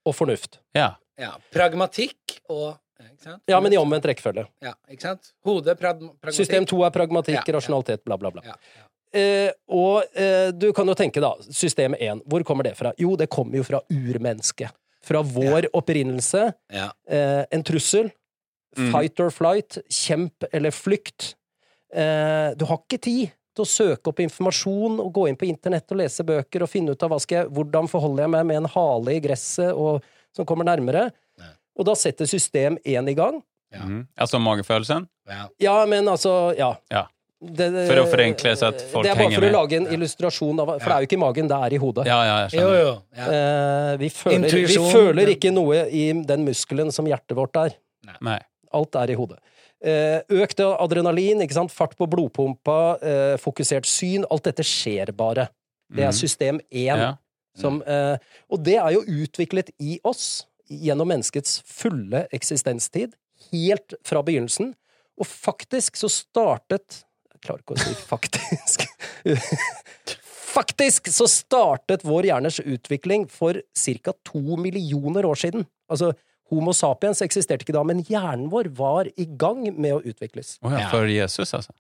og fornuft. Ja. ja. Pragmatikk og ikke sant? Ja, men i omvendt rekkefølge. Ja, ikke sant? Hode, prag pragmatikk. System 2 er pragmatikk, Ja, ja. rasjonalitet, bla, bla, bla. Ja, ja. Eh, og eh, du kan jo tenke, da, system 1, hvor kommer det fra? Jo, det kommer jo fra urmennesket. Fra vår opprinnelse. Ja. Eh, en trussel. Mm. Fight or flight. Kjemp eller flykt. Eh, du har ikke tid til å søke opp informasjon og gå inn på internett og lese bøker og finne ut av hva skal jeg, hvordan forholder jeg meg med en hale i gresset og, som kommer nærmere. Nei. Og da setter system én i gang. Ja. Mm. Altså magefølelsen? Ja. Ja, men altså Ja. Ja. Det, det, For å forenkle så at folk Det er bare for å med. lage en illustrasjon av For det er jo ikke i magen, det er i hodet. Ja, ja, jeg Jo, skjønner. jo. Ja. Eh, vi, føler, vi føler ikke noe i den muskelen som hjertet vårt er. Nei. Alt er i hodet. Eh, økt adrenalin, ikke sant? fart på blodpumpa, eh, fokusert syn. Alt dette skjer bare. Det er Mhm. system én. Ja. Som, eh, og det er jo utviklet i oss gjennom menneskets fulle eksistenstid, helt fra begynnelsen. Og faktisk så startet Jeg klarer ikke å si faktisk. (laughs) faktisk så startet vår hjernes utvikling for ca. to millioner år siden. Altså, Homo sapiens eksisterte ikke da, men hjernen vår var i gang med å utvikles. Oh ja, for Jesus, altså.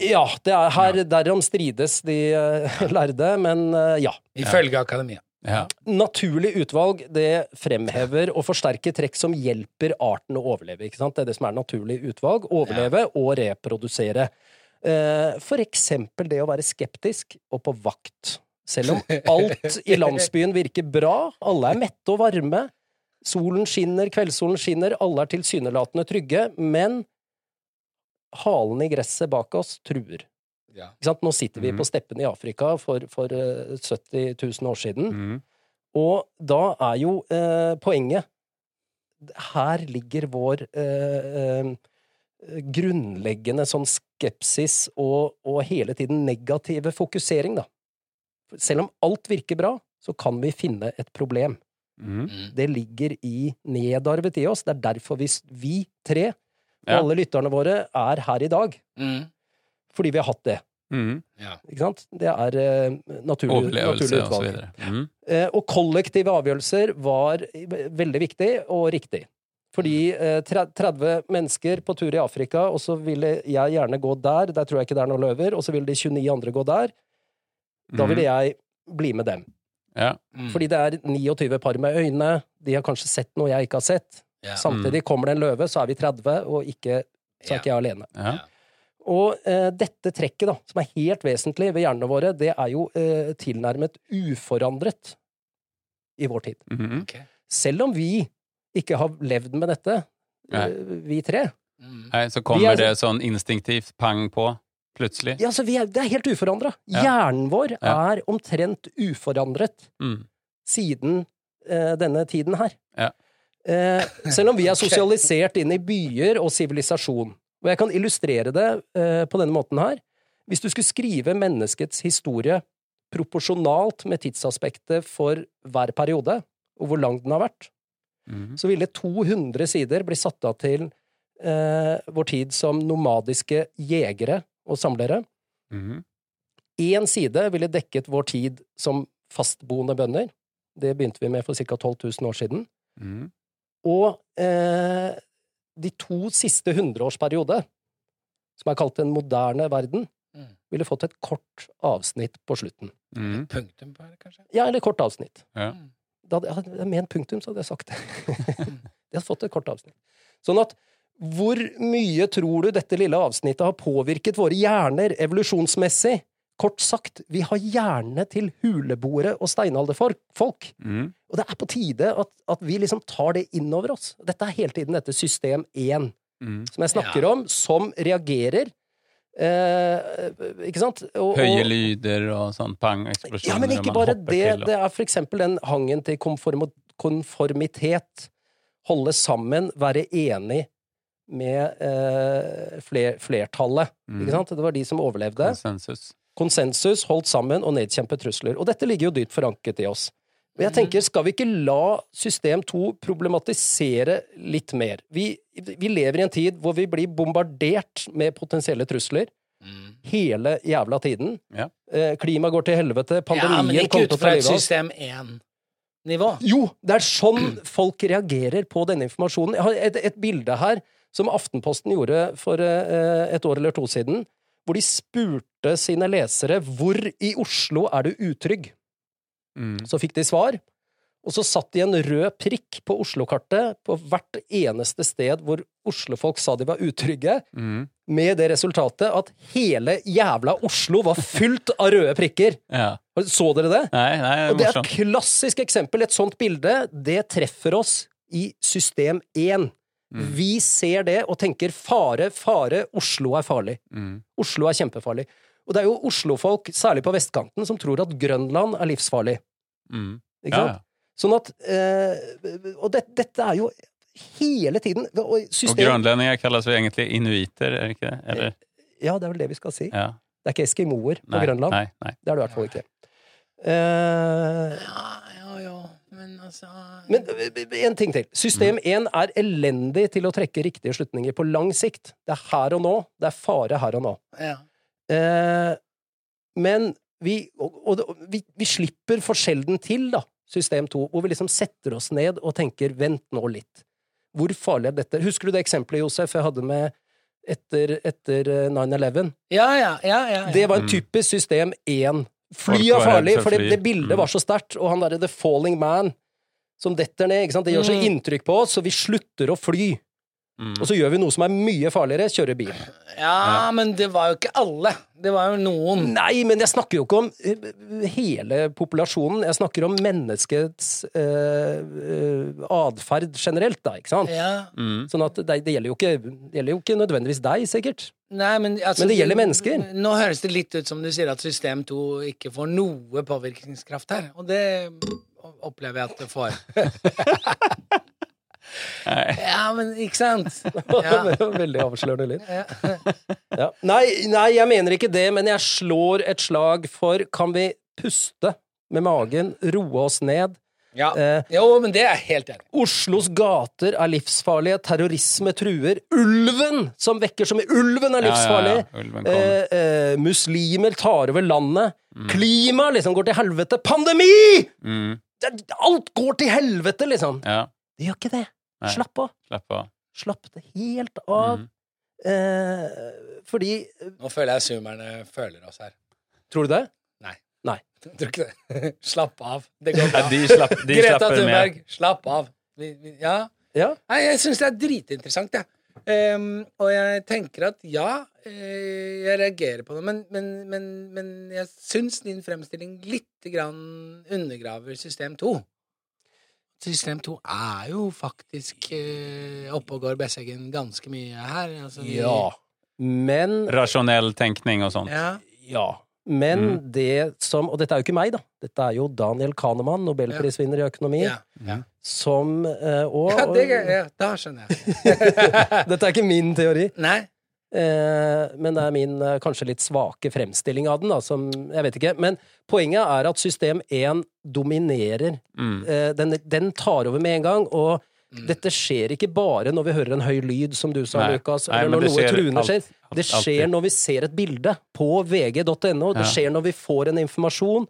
Ja, det er her derom strides de eh, lærde, men eh, ja. Ifølge akademia. Ja. Naturlig utvalg det fremhever og forsterker trekk som hjelper arten å overleve. ikke sant? Det er det som er naturlig utvalg. Overleve og reprodusere. Eh, For eksempel det å være skeptisk og på vakt. Selv om alt i landsbyen virker bra, alle er mette og varme, solen skinner, kveldssolen skinner, alle er tilsynelatende trygge, men halen i gresset bak oss truer. Ja. Nå sitter vi mm. på steppene i Afrika for, for eh, 70 000 år siden. mm. Og da er jo eh, poenget Her ligger vår eh, eh, grunnleggende sånn skepsis og, og hele tiden negative fokusering, da. Selv om alt virker bra, så kan vi finne et problem. Mhm. Mm. Det ligger i nedarvet i oss. Det er derfor vi, vi tre, og Ja. alle lytterne våre, er her i dag. Mm. Fordi vi har hatt det. Mm. Ja. Ikke sant? Det er uh, naturlig, naturlig og så utvalg. videre. mm. Uh, og kollektive avgjørelser var veldig viktig og riktig. Fordi eh, 30 mennesker på tur i Afrika, og så ville jeg gjerne gå der, der tror jeg ikke det er noen løver, og så ville de 29 andre gå der. Da ville jeg bli med dem. Ja. Mm. Fordi det er 29 par med øyne, de har kanskje sett noe jeg ikke har sett. ja. Samtidig kommer det en løve, så er vi 30, og ikke, så er ikke jeg alene. Ja. Og eh, dette trekket, da, som er helt vesentlig ved hjernene våre, det er jo eh, tilnærmet uforandret i vår tid. Mm -hmm. okay. Selv om vi ikke har levd med dette, Nei. eh, vi tre. Mm. Nei, så kommer er- det sånn instinktivt pang på, plutselig. Ja, altså, vi er, det er helt uforandra. Ja. Hjernen vår Ja. er omtrent uforandret Mm. siden uh, denne tiden her. Ja. Uh, selv om vi er (laughs) sosialisert inn i byer og sivilisasjon. Og jeg kan illustrere det uh, på denne måten her. Hvis du skulle skrive menneskets historie proporsjonalt med tidsaspektet for hver periode, og hvor lang den har vært, Mhm. så ville 200 sider bli satt av til eh, vår tid som nomadiske jegere og samlere. Mhm. Én side ville dekket vår tid som fastboende bønder. Det begynte vi med for ca. 12 000 år siden. Mm. Og eh, de to siste hundreårsperiode, som er kalt den moderne verden, Mm. ville fått et kort avsnitt på slutten. Mm. Punktum på det, kanskje? Ja, eller kort avsnitt. Ja. Da hadde, hadde- med en punktum, så hadde jeg sagt det. (laughs) jeg hadde fått et kort avsnitt. Sånn at hvor mye tror du dette lille avsnittet har påvirket våre hjerner evolusjonsmessig? Kort sagt, vi har hjernene til huleboere og steinalderfolk. Mm. Og det er på tide at, at vi liksom tar det inn over oss. Dette er hele tiden dette system 1 mm. som jeg snakker Ja. om, som reagerer. Eh, ikke sant? Og, Høye lyder og sånn pang, eksplosjoner. ja, men ikke bare det. til, og- Det er for eksempel den hangen til konform konformitet. Holde sammen, være enig med eh, fler, flertallet. Mm. Ikke sant? Det var de som overlevde. Konsensus. Konsensus, holdt sammen og nedkjempet trusler. Og dette ligger jo dypt forankret i oss. Og jeg tenker, skal vi ikke la system 2 problematisere litt mer? Vi, vi lever i en tid hvor vi blir bombardert med potensielle trusler Mm. hele jævla tiden. Ja. Eh, Klimaet går til helvete, pandemien kommer til å ta men ikke livet av oss. system 1-nivå. Jo, det er sånn (clears throat) folk reagerer på denne informasjonen. Jeg har et, et bilde her som Aftenposten gjorde for eh, et år eller to siden, hvor de spurte sine lesere hvor i Oslo er du utrygg. Mhm. Så fikk de svar, og så satt de en rød prikk på Oslo-kartet på hvert eneste sted hvor Oslo-folk sa de var utrygge, mm. med det resultatet at hele jævla Oslo var fylt av røde prikker. Ja. Så dere det? Nei, nei, Og det er et klassisk eksempel. Et sånt bilde, det treffer oss i system 1. Vi ser det og tenker fare, fare, Oslo er farlig. Mm. Oslo er kjempefarlig. Og det er jo Oslo-folk, særlig på vestkanten, som tror at Grønland er livsfarlig. Mm. Ikke Ja, sant? ja. Sånn at eh, Og det, dette er jo hele tiden og Og grønlendinger kalles vel egentlig inuiter, er det ikke det? Eller? Ja, det er vel det vi skal si. Ja. Det er ikke eskimoer på Nei, Grønland. nei, nei. Det er det i hvert fall ikke. Eh, Ja, ja, ja. Men altså men eh, en ting til. System 1 er elendig til å trekke riktige slutninger på lang sikt. Det er her og nå. Det er fare her og nå. ja. Eh, men vi, og, og, vi, vi slipper for sjelden til, da, system 2, hvor vi liksom setter oss ned og tenker 'vent nå litt'. Hvor farlig er dette? Husker du det eksempelet, Josef, jeg hadde med etter, etter eh, 9-11? Ja, ja, ja, ja, ja. Det var en Mm. typisk system 1. Fly er farlig, for det, det bildet Mm. var så sterkt, og han derre The Falling Man som detter ned, ikke sant? det gjør så Mm. inntrykk på oss, så vi slutter å fly. Mm. Og så gjør vi noe som er mye farligere, kjøre bil. ja, men det var jo ikke alle. Det var jo noen. Nei, men jeg snakker jo ikke om eh, hele populasjonen. Jeg snakker om menneskets øh, eh, atferd generelt, da, ikke sant? Ja. Mm. Sånn at det, det, gjelder jo ikke, det gjelder jo ikke nødvendigvis deg, sikkert. Nei, men, altså, Men det gjelder mennesker. Nå høres det litt ut som du sier at system 2 ikke får noe påvirkningskraft her. Og det opplever jeg at det får. (laughs) (laughs) Ja, men ikke sant? (laughs) Ja. (laughs) Veldig avslørende lyd. Ja. Ja. Nei, nei, jeg mener ikke det, men jeg slår et slag for Kan vi puste med magen, roe oss ned? ja. Eh, Jo, men det er helt enig. Oslos gater er livsfarlige, terrorisme truer. Ulven som vekker som i Ulven er livsfarlig! Ja, ja, ja. Ulven. Eh, eh, muslimer tar over landet. Klima liksom går til helvete. Pandemi! Mm. Alt går til helvete, liksom. Ja, Det gjør ikke det. Nei. Slapp av. slapp av. Slapp det helt av. Mm. Eh, fordi Nå føler jeg zoomerne føler oss her. Tror du det? Nei. Nei. (laughs) Tror ikke det? (laughs) Slapp av. Det går Ja, de slapp, de (laughs) Greta. Thunberg, slapp av. Vi, vi, ja. Ja. Nei, jeg syns det er dritinteressant, jeg. Ehm, og jeg tenker at ja, eh, jeg reagerer på det, men, men, men, men jeg syns din fremstilling lite grann undergraver system 2. System 2 er jo faktisk eh, oppe og går Besseggen ganske mye her. Altså, de, Ja. Men Rasjonell tenkning og sånt. ja. Ja. Men Mm. det som Og dette er jo ikke meg, da. Dette er jo Daniel Kahneman, nobelprisvinner i økonomi, Ja. Ja. som eh, og, ja, det, ja, da skjønner jeg. (laughs) Dette er ikke min teori, Nei. Eh, men det er min eh, kanskje litt svake fremstilling av den, da, som Jeg vet ikke. Men poenget er at system 1 dominerer. Mm. Eh, den, den tar over med en gang, og Mm. dette skjer ikke bare når vi hører en høy lyd, som du sa, Nei. Lukas, eller når noe truende skjer. Det skjer når vi ser et bilde på vg.no, det skjer når vi får en informasjon,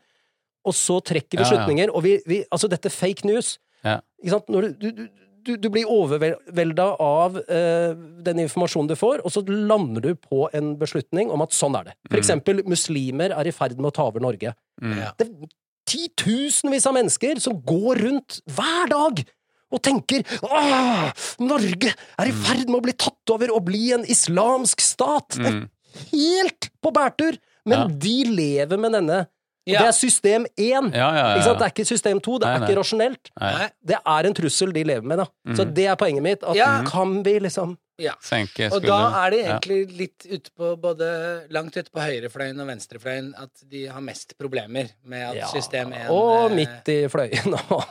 og så trekker vi slutninger. Og vi, vi Altså, dette fake news. Ja. Ikke sant? Når du, du, du, du blir overvelda av uh, den informasjonen du får, og så lander du på en beslutning om at sånn er det. For Mm. eksempel muslimer er i ferd med å ta over Norge. Mm. Det er titusenvis av mennesker som går rundt hver dag og tenker Åh, Norge er i Mm. ferd med å bli tatt over og bli en islamsk stat! Det er Mm. helt på bærtur! Men Ja. de lever med denne. Ja. Det er system én. Ja, ja, ja. Ikke? Det er ikke system to. Det er ikke nei. rasjonelt. Nei. Nei. Det er en trussel de lever med, da. Så Mm. det er poenget mitt. At Ja. kan vi liksom Ja. Senke Og da er det Ja. egentlig litt ute på både langt ute på høyrefløyen og venstrefløyen at de har mest problemer med at ja, system 1 Og eh, midt i fløyen. (laughs) òg.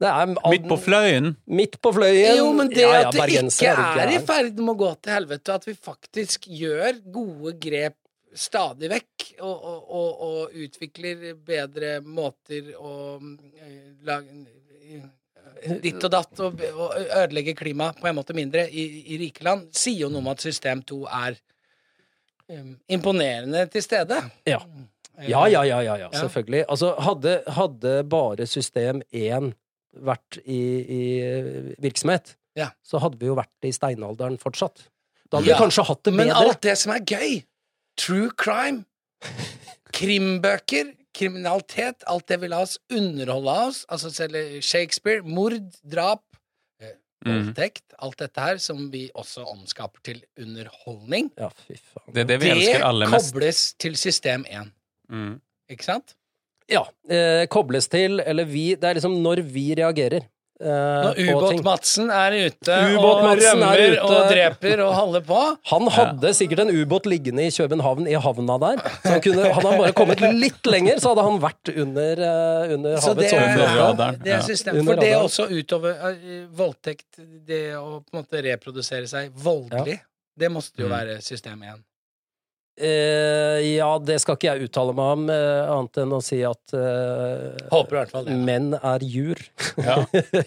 Det er Midt på fløyen. Midt på fløyen. Jo, men det Ja, ja, at det bergensere ikke er i ferd med å gå til helvete, og at vi faktisk gjør gode grep stadig vekk, og, og, og, utvikler bedre måter å eh, lage eh, ditt og datt, og, og ødelegge klimaet på en måte mindre i, i rike land, sier jo noe om at system 2 er um, imponerende til stede. Ja. Eh, Ja, ja, ja, ja, ja, Ja. selvfølgelig. Altså, hadde, hadde bare system 1 vært i, i virksomhet, Ja. så hadde vi jo vært i steinalderen fortsatt. Da hadde Ja, vi kanskje hatt det bedre. Men alt det som er gøy, true crime, krimbøker, kriminalitet, alt det vil la oss underholde av oss, altså selv Shakespeare, mord, drap, voldtekt. Mm. alt dette her som vi også omskaper til underholdning, Ja, fy faen. Det er det vi det aller mest. kobles til system 1. Mm. Ikke sant? Ja. Eh, kobles til, eller vi Det er liksom når vi reagerer. Eh, Når. Ubåt-Madsen er ute og er rømmer ute. og dreper og holder på Han hadde sikkert en ubåt liggende i København, i havna der. Så han kunne, hadde han bare kommet litt lenger, så hadde han vært under, eh, under Så det havets er, overflate. det er ja. For det radaren. også utover uh, voldtekt, det å på en måte reprodusere seg voldelig, det måtte jo Mm. være system én. Eh, ja, det skal ikke jeg uttale meg om, eh, annet enn å si at uh, Håper i hvert fall det. menn er jur. Ja.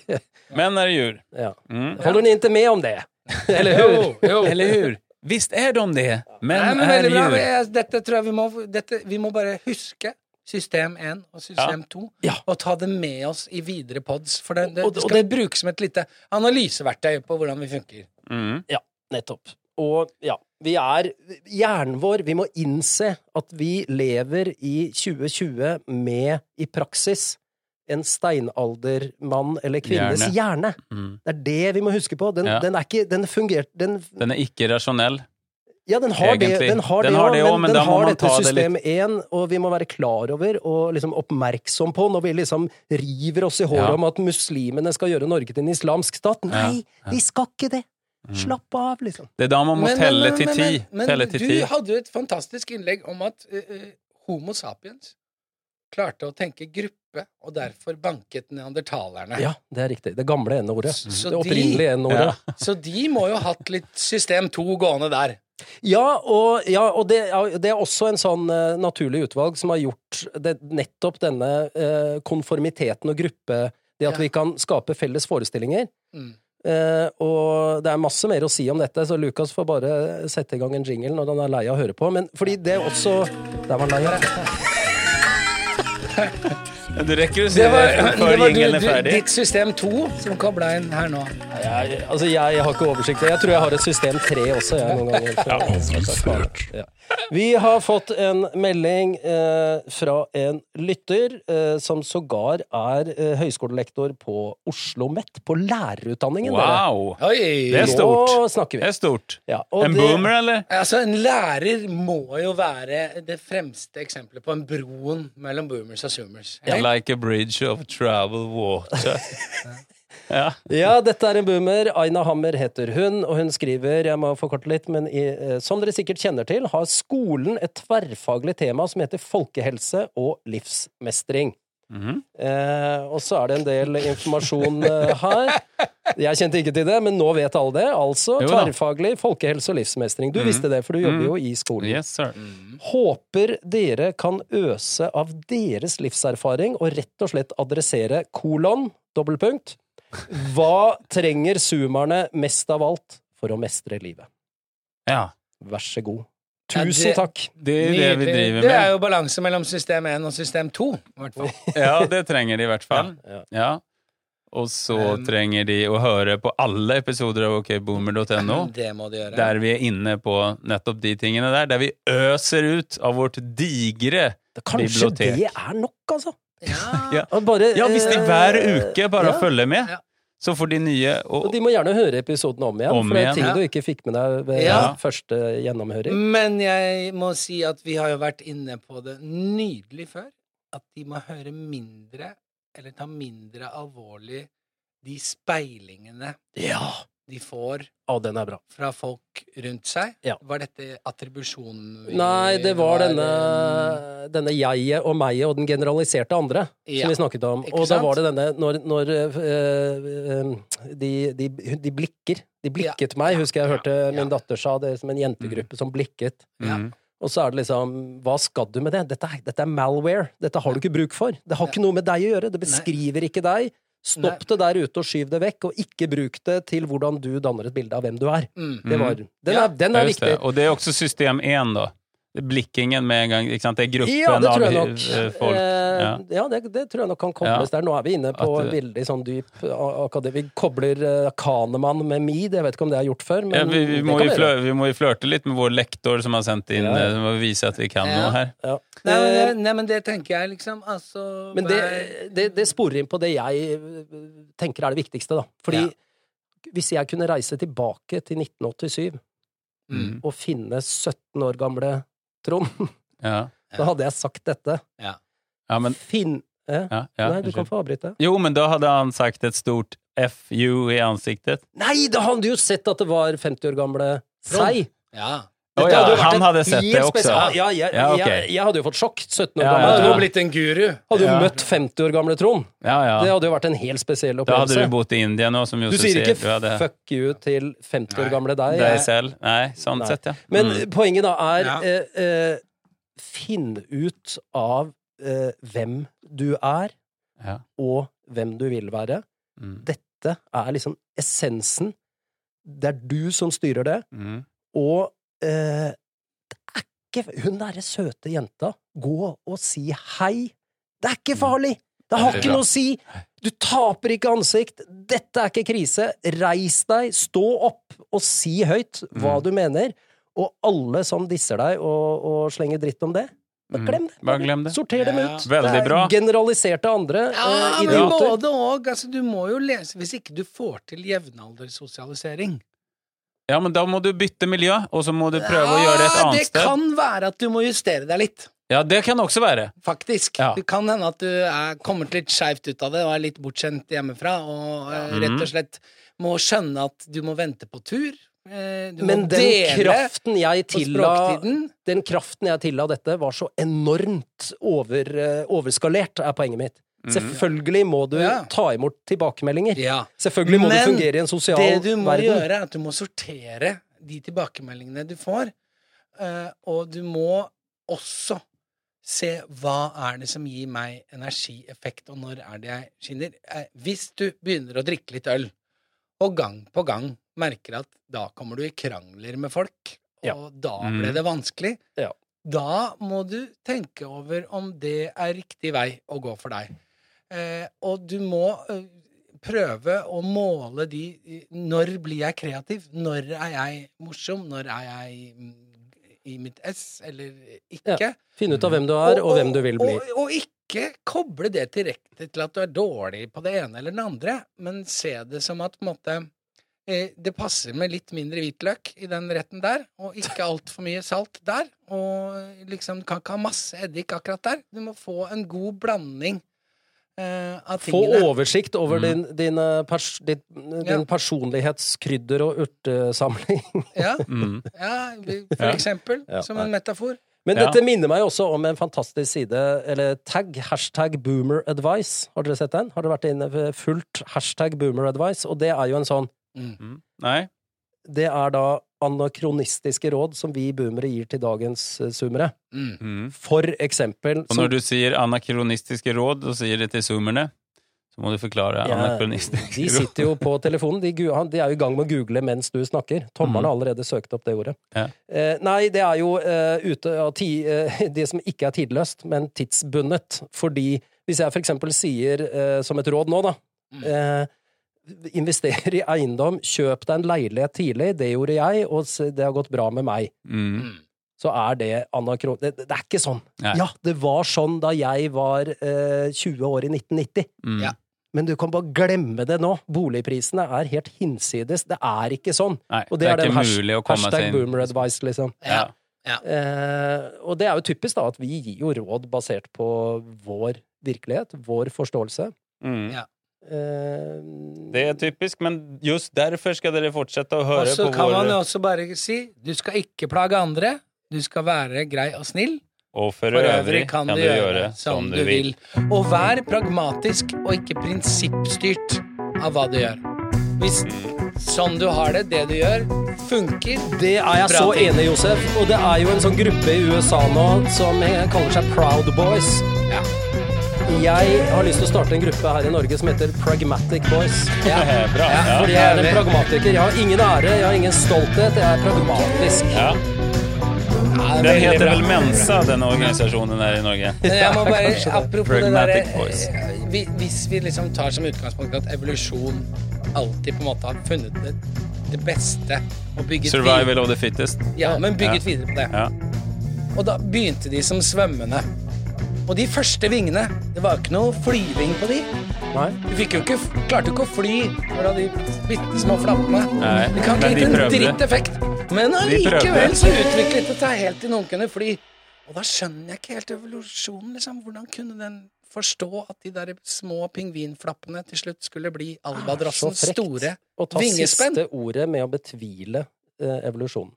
(laughs) Menn er djur. ja. Mm. Holder ni ikke med om det? (laughs) Eller hur? Jo, jo. Eller hur? Visst er de det. Menn Nei, men er jur. Dette tror jeg vi må dette, Vi må bare huske system 1 og system 2, Ja. og ta det med oss i videre pods. For det, det, Og- og det skal det- brukes som et lite analyseverktøy på hvordan vi funker. Mm. Ja, nettopp. Og ja, vi er Hjernen vår Vi må innse at vi lever i 2020 med, i praksis, en steinaldermann eller kvinnes hjerne. Mm. Det er det vi må huske på. Den, Ja. den er ikke Den fungerte den, Den er ikke rasjonell. Ja, den har det, den har Den det har det men også, men den da må har man dette ta det system 1, og vi må være klar over og liksom oppmerksom på når vi liksom river oss i håret Ja. om at muslimene skal gjøre Norge til en islamsk stat. Nei, Ja. de skal ikke det! Mm. Slapp av, liksom. Det er da man må Men- telle men- til men- ti. Men, Telle men til du ti. hadde jo et fantastisk innlegg om at eh, Homo sapiens klarte å tenke gruppe, og derfor banket neandertalerne. Ja, det er riktig. Det gamle n-ordet. Det opprinnelige n-ordet. Ja. Så de må jo ha hatt litt system 2 gående der. Ja, og, ja, og det, det er også en sånn uh, naturlig utvalg som har gjort det, nettopp denne uh, konformiteten og gruppe Det at Ja. vi kan skape felles forestillinger. Mm. Eh, og det er masse mer å si om dette, så Lukas får bare sette i gang en jingle når han er lei av å høre på. Men fordi det også Der var han lei. av Det rekker å si Det det var, det før var du, jingelen er du, ferdig. ditt system 2 som kobla inn her nå. Jeg, altså, jeg har ikke oversikt. Jeg tror jeg har et system 3 også, jeg, noen ganger. Så, Ja. Vi har fått en melding eh, fra en lytter eh, som sågar er eh, høyskolelektor på Oslo OsloMet, på lærerutdanningen. Wow! Oi! Det er stort. Nå snakker Det er stort. Ja, og En det- boomer, eller? Altså, En lærer må jo være det fremste eksempelet på en broen mellom boomers og zoomers. Like a bridge of travel water. (laughs) ja. Ja, dette er en boomer. Aina Hammer heter hun, og hun skriver Jeg må forkorte litt, men i, eh, som dere sikkert kjenner til, har skolen et tverrfaglig tema som heter folkehelse og livsmestring. Mhm. Eh, og så er det en del informasjon eh, her. Jeg kjente ikke til det, men nå vet alle det. Altså Jo tverrfaglig folkehelse og livsmestring. Du Mhm. visste det, for du jobber Mhm. jo i skolen. Yes, sir. Håper dere kan øse av deres livserfaring og rett og slett adressere kolon, dobbeltpunkt. Hva trenger zoomerne mest av alt for å mestre livet? Ja. Vær så god. Tusen takk. Det er det vi driver med. Det er jo balanse mellom system 1 og system 2. I hvert fall. (laughs) Ja, det trenger de i hvert fall. Ja. Ja. Og så Um, trenger de å høre på alle episoder av okboomer.no. (laughs) Det de. Der vi er inne på nettopp de tingene der. Der vi øser ut av vårt digre Kanskje Bibliotek. det er nok, altså? Ja. (laughs) Ja. Bare, Ja, hvis de eh, hver uke bare ja. følger med, Ja. Så for de nye Og og, de må gjerne høre episoden om igjen, Om for det er ting Ja. du ikke fikk med deg ved Ja. første gjennomhøring. Men jeg må si at vi har jo vært inne på det nydelig før. At de må høre mindre, eller ta mindre alvorlig, de speilingene Ja! De får ah, den er bra. fra folk rundt seg. Ja. Var dette attribusjonen Nei, det var var denne, denne jeget og meg og den generaliserte andre Ja. som vi snakket om. Ikke Og da var det denne når, når øh, øh, de, de, de blikker. De blikket meg, husker jeg hørte Ja. min datter sa det som en jentegruppe som blikket. Ja. mm, Og så er det liksom Hva skal du med det? Dette, er- dette er malware. Dette har du ikke bruk for. Det har ikke noe med deg å gjøre. Det beskriver ikke deg. Stopp det der ute og skyv det vekk, og ikke bruk det til hvordan du danner et bilde av hvem du er. Mm. Det var, den, Ja. er, den er viktig. det. Og det er også system 1, da. Blikkingen med en gang. Ikke sant? Det er gruppen Ja, det tror jeg av nok. eh, folk. Eh, Ja. ja, det, det tror jeg nok kan kobles der. Nå er vi inne på At veldig sånn dyp akademi. Vi kobler Kanemann med Mead. Jeg vet ikke om det er gjort før, men Ja, vi, vi, må flør, vi må jo flørte litt med vår lektor som har sendt inn Ja, ja. eh, Som må vise at vi kan Ja. noe her. Ja. Nei, men Eh, det, nei, men det tenker jeg liksom Altså Men det, det, det sporer inn på det jeg tenker er det viktigste, da. Fordi Ja. hvis jeg kunne reise tilbake til 1987 Mm. og finne 17 år gamle Trond, Ja. da hadde jeg sagt dette. Ja. Ja, men, Finn eh? ja, ja, Nei, du kan få avbryte. Jo, men da hadde han sagt et stort FU i ansiktet? Nei, da hadde du jo sett at det var 50 år gamle seg. Ja. Dette ja, hadde jo han hadde sett det også. Ja, jeg, Ja, okay. jeg, jeg hadde jo fått sjokk. 17 år gammel. hadde ja. jo blitt en guru. Hadde jo Ja. møtt 50 år gamle Trond. Ja, Det hadde jo vært en helt spesiell opplevelse. Da hadde du bodd i India nå, som Josef sier ikke Du hadde 'fuck you' til 50 år gamle deg. deg selv. Nei, sånn Nei. sett, ja. Men Mm. poenget da er Ja. eh, eh, Finn ut av eh, hvem du er, Ja. og hvem du vil være. Mm. Dette er liksom essensen. Det er du som styrer det. Mm. Og eh, det er ikke Hun derre søte jenta, gå og si hei. Det er ikke farlig! Det har ikke noe å si! Du taper ikke ansikt. Dette er ikke krise. Reis deg, stå opp og si høyt hva Mm. du mener. Og alle som disser deg og, og slenger dritt om det, bare Mm. glem det. Bare glem det. Sorter dem Ja. ut. Veldig det er bra. generaliserte andre Ja, eh, men både og. Altså, du må jo lese Hvis ikke du får til jevnaldersosialisering Ja, men da må du bytte miljø, og så må du prøve å gjøre det et Ja, annet Det sted. kan være at du må justere deg litt. Ja, det kan også være. Faktisk. Ja. Det kan hende at du er kommet litt skeivt ut av det og er litt bortskjemt hjemmefra, og ja. Mhm. rett og slett må skjønne at du må vente på tur. Eh, du Men må den dele kraften tilla den kraften jeg tilla dette, var så enormt over, eh, overskalert, er poenget mitt. Mhm. Selvfølgelig må du Ja. ta imot tilbakemeldinger. Ja. Selvfølgelig må Men du fungere i en sosial verden. Det du må verden. gjøre, er at du må sortere de tilbakemeldingene du får, eh, og du må også se hva er det som gir meg energieffekt, og når er det jeg skinner. Eh, Hvis du begynner å drikke litt øl, og gang på gang merker at da kommer du i krangler med folk, og Ja. da Mm. ble det vanskelig, Ja. da må du tenke over om det er riktig vei å gå for deg. Eh, og du må eh, prøve å måle de Når blir jeg kreativ? Når er jeg morsom? Når er jeg mm, i mitt ess, eller ikke? Finne ut av hvem du er, og, hvem du vil bli. Og, og ikke koble det direkte til at du er dårlig på det ene eller det andre, men se det som at på en måte eh, det passer med litt mindre hvitløk i den retten der, og ikke altfor mye salt der. Og liksom du kan ikke ha masse eddik akkurat der. Du må få en god blanding eh, av Få oversikt over Mm. din, din, pers, din, din Ja. personlighetskrydder- og urtesamling. (laughs) Ja, Mm. ja, for eksempel. Ja, som en metafor. Men Ja. dette minner meg også om en fantastisk side, eller tag, hashtag boomeradvice. Har dere sett den? Har dere vært inne fullt hashtag boomeradvice? Og det er jo en sånn Mm. Nei? Det er da anakronistiske råd som vi boomere gir til dagens eh, zoomere. Mm. Mm. For eksempel Og når du sier anakronistiske råd, og sier det til zoomerne, så må du forklare Ja, anakronistiske De sitter jo på telefonen. De, de er jo i gang med å google mens du snakker. Tommelen har allerede søkt opp det ordet. Ja. Eh, nei, det er jo eh, ute av ti, eh, (laughs) det som ikke er tidløst, men tidsbundet. Fordi hvis jeg for eksempel sier som et råd nå, da eh, Invester i eiendom, kjøp deg en leilighet tidlig. Det gjorde jeg, og det har gått bra med meg. Mm. Mm. Så er det anakron... Det, det er ikke sånn. Nei. Ja, det var sånn da jeg var eh, 20 år i 1990. Mm. Ja. Men du kan bare glemme det nå. Boligprisene er helt hinsides. Det er ikke sånn. Nei, Og det det, er er, den ikke mulig å komme hashtag seg inn. boomer advice, liksom. Ja. Eh, og det er jo typisk da at vi gir jo råd basert på vår virkelighet, vår forståelse. Mm. Ja. Eh, Det er typisk, men just derfor skal dere fortsette å høre Og så på kan man jo også bare si du skal ikke plage andre, du skal være grei og snill. Og for, For øvrig kan du gjøre som du vil. Og vær pragmatisk og ikke prinsippstyrt av hva du gjør. Hvis sånn du har det, det du gjør, funker det er jeg så ting. enig i, Josef. Og det er jo en sånn gruppe i USA nå som kaller seg Proud Boys. Ja. Jeg har lyst til å starte en gruppe her i Norge som heter Pragmatic Boys. (laughs) Ja. Bra. Ja. Fordi jeg er en pragmatiker. Jeg har ingen ære, jeg har ingen stolthet. Jeg er pragmatisk. Ja. Ja, Den heter vel Mensa, den organisasjonen her i Norge. (laughs) Jeg må bare, apropos det der derre eh, vi- Hvis vi liksom tar som utgangspunkt at evolusjon alltid på en måte har funnet det, det beste og bygget Survival of the fittest. Ja, men bygget Ja. videre på det. Ja. Og da begynte de som svømmende. Og de første vingene, det var jo ikke noe flyving på de. Nei? Du fikk jo ikke, klarte jo ikke å fly fra de bitte små flappene. Nei, Det kan ikke gi gitt en dritt effekt. Men allikevel så utviklet det seg helt til noen kunne fly. Og da skjønner jeg ikke helt evolusjonen, liksom. Hvordan kunne den forstå at de der små pingvinflappene til slutt skulle bli Så albatrossens frekt store å ta vingespenn. siste ordet med å betvile eh, evolusjonen.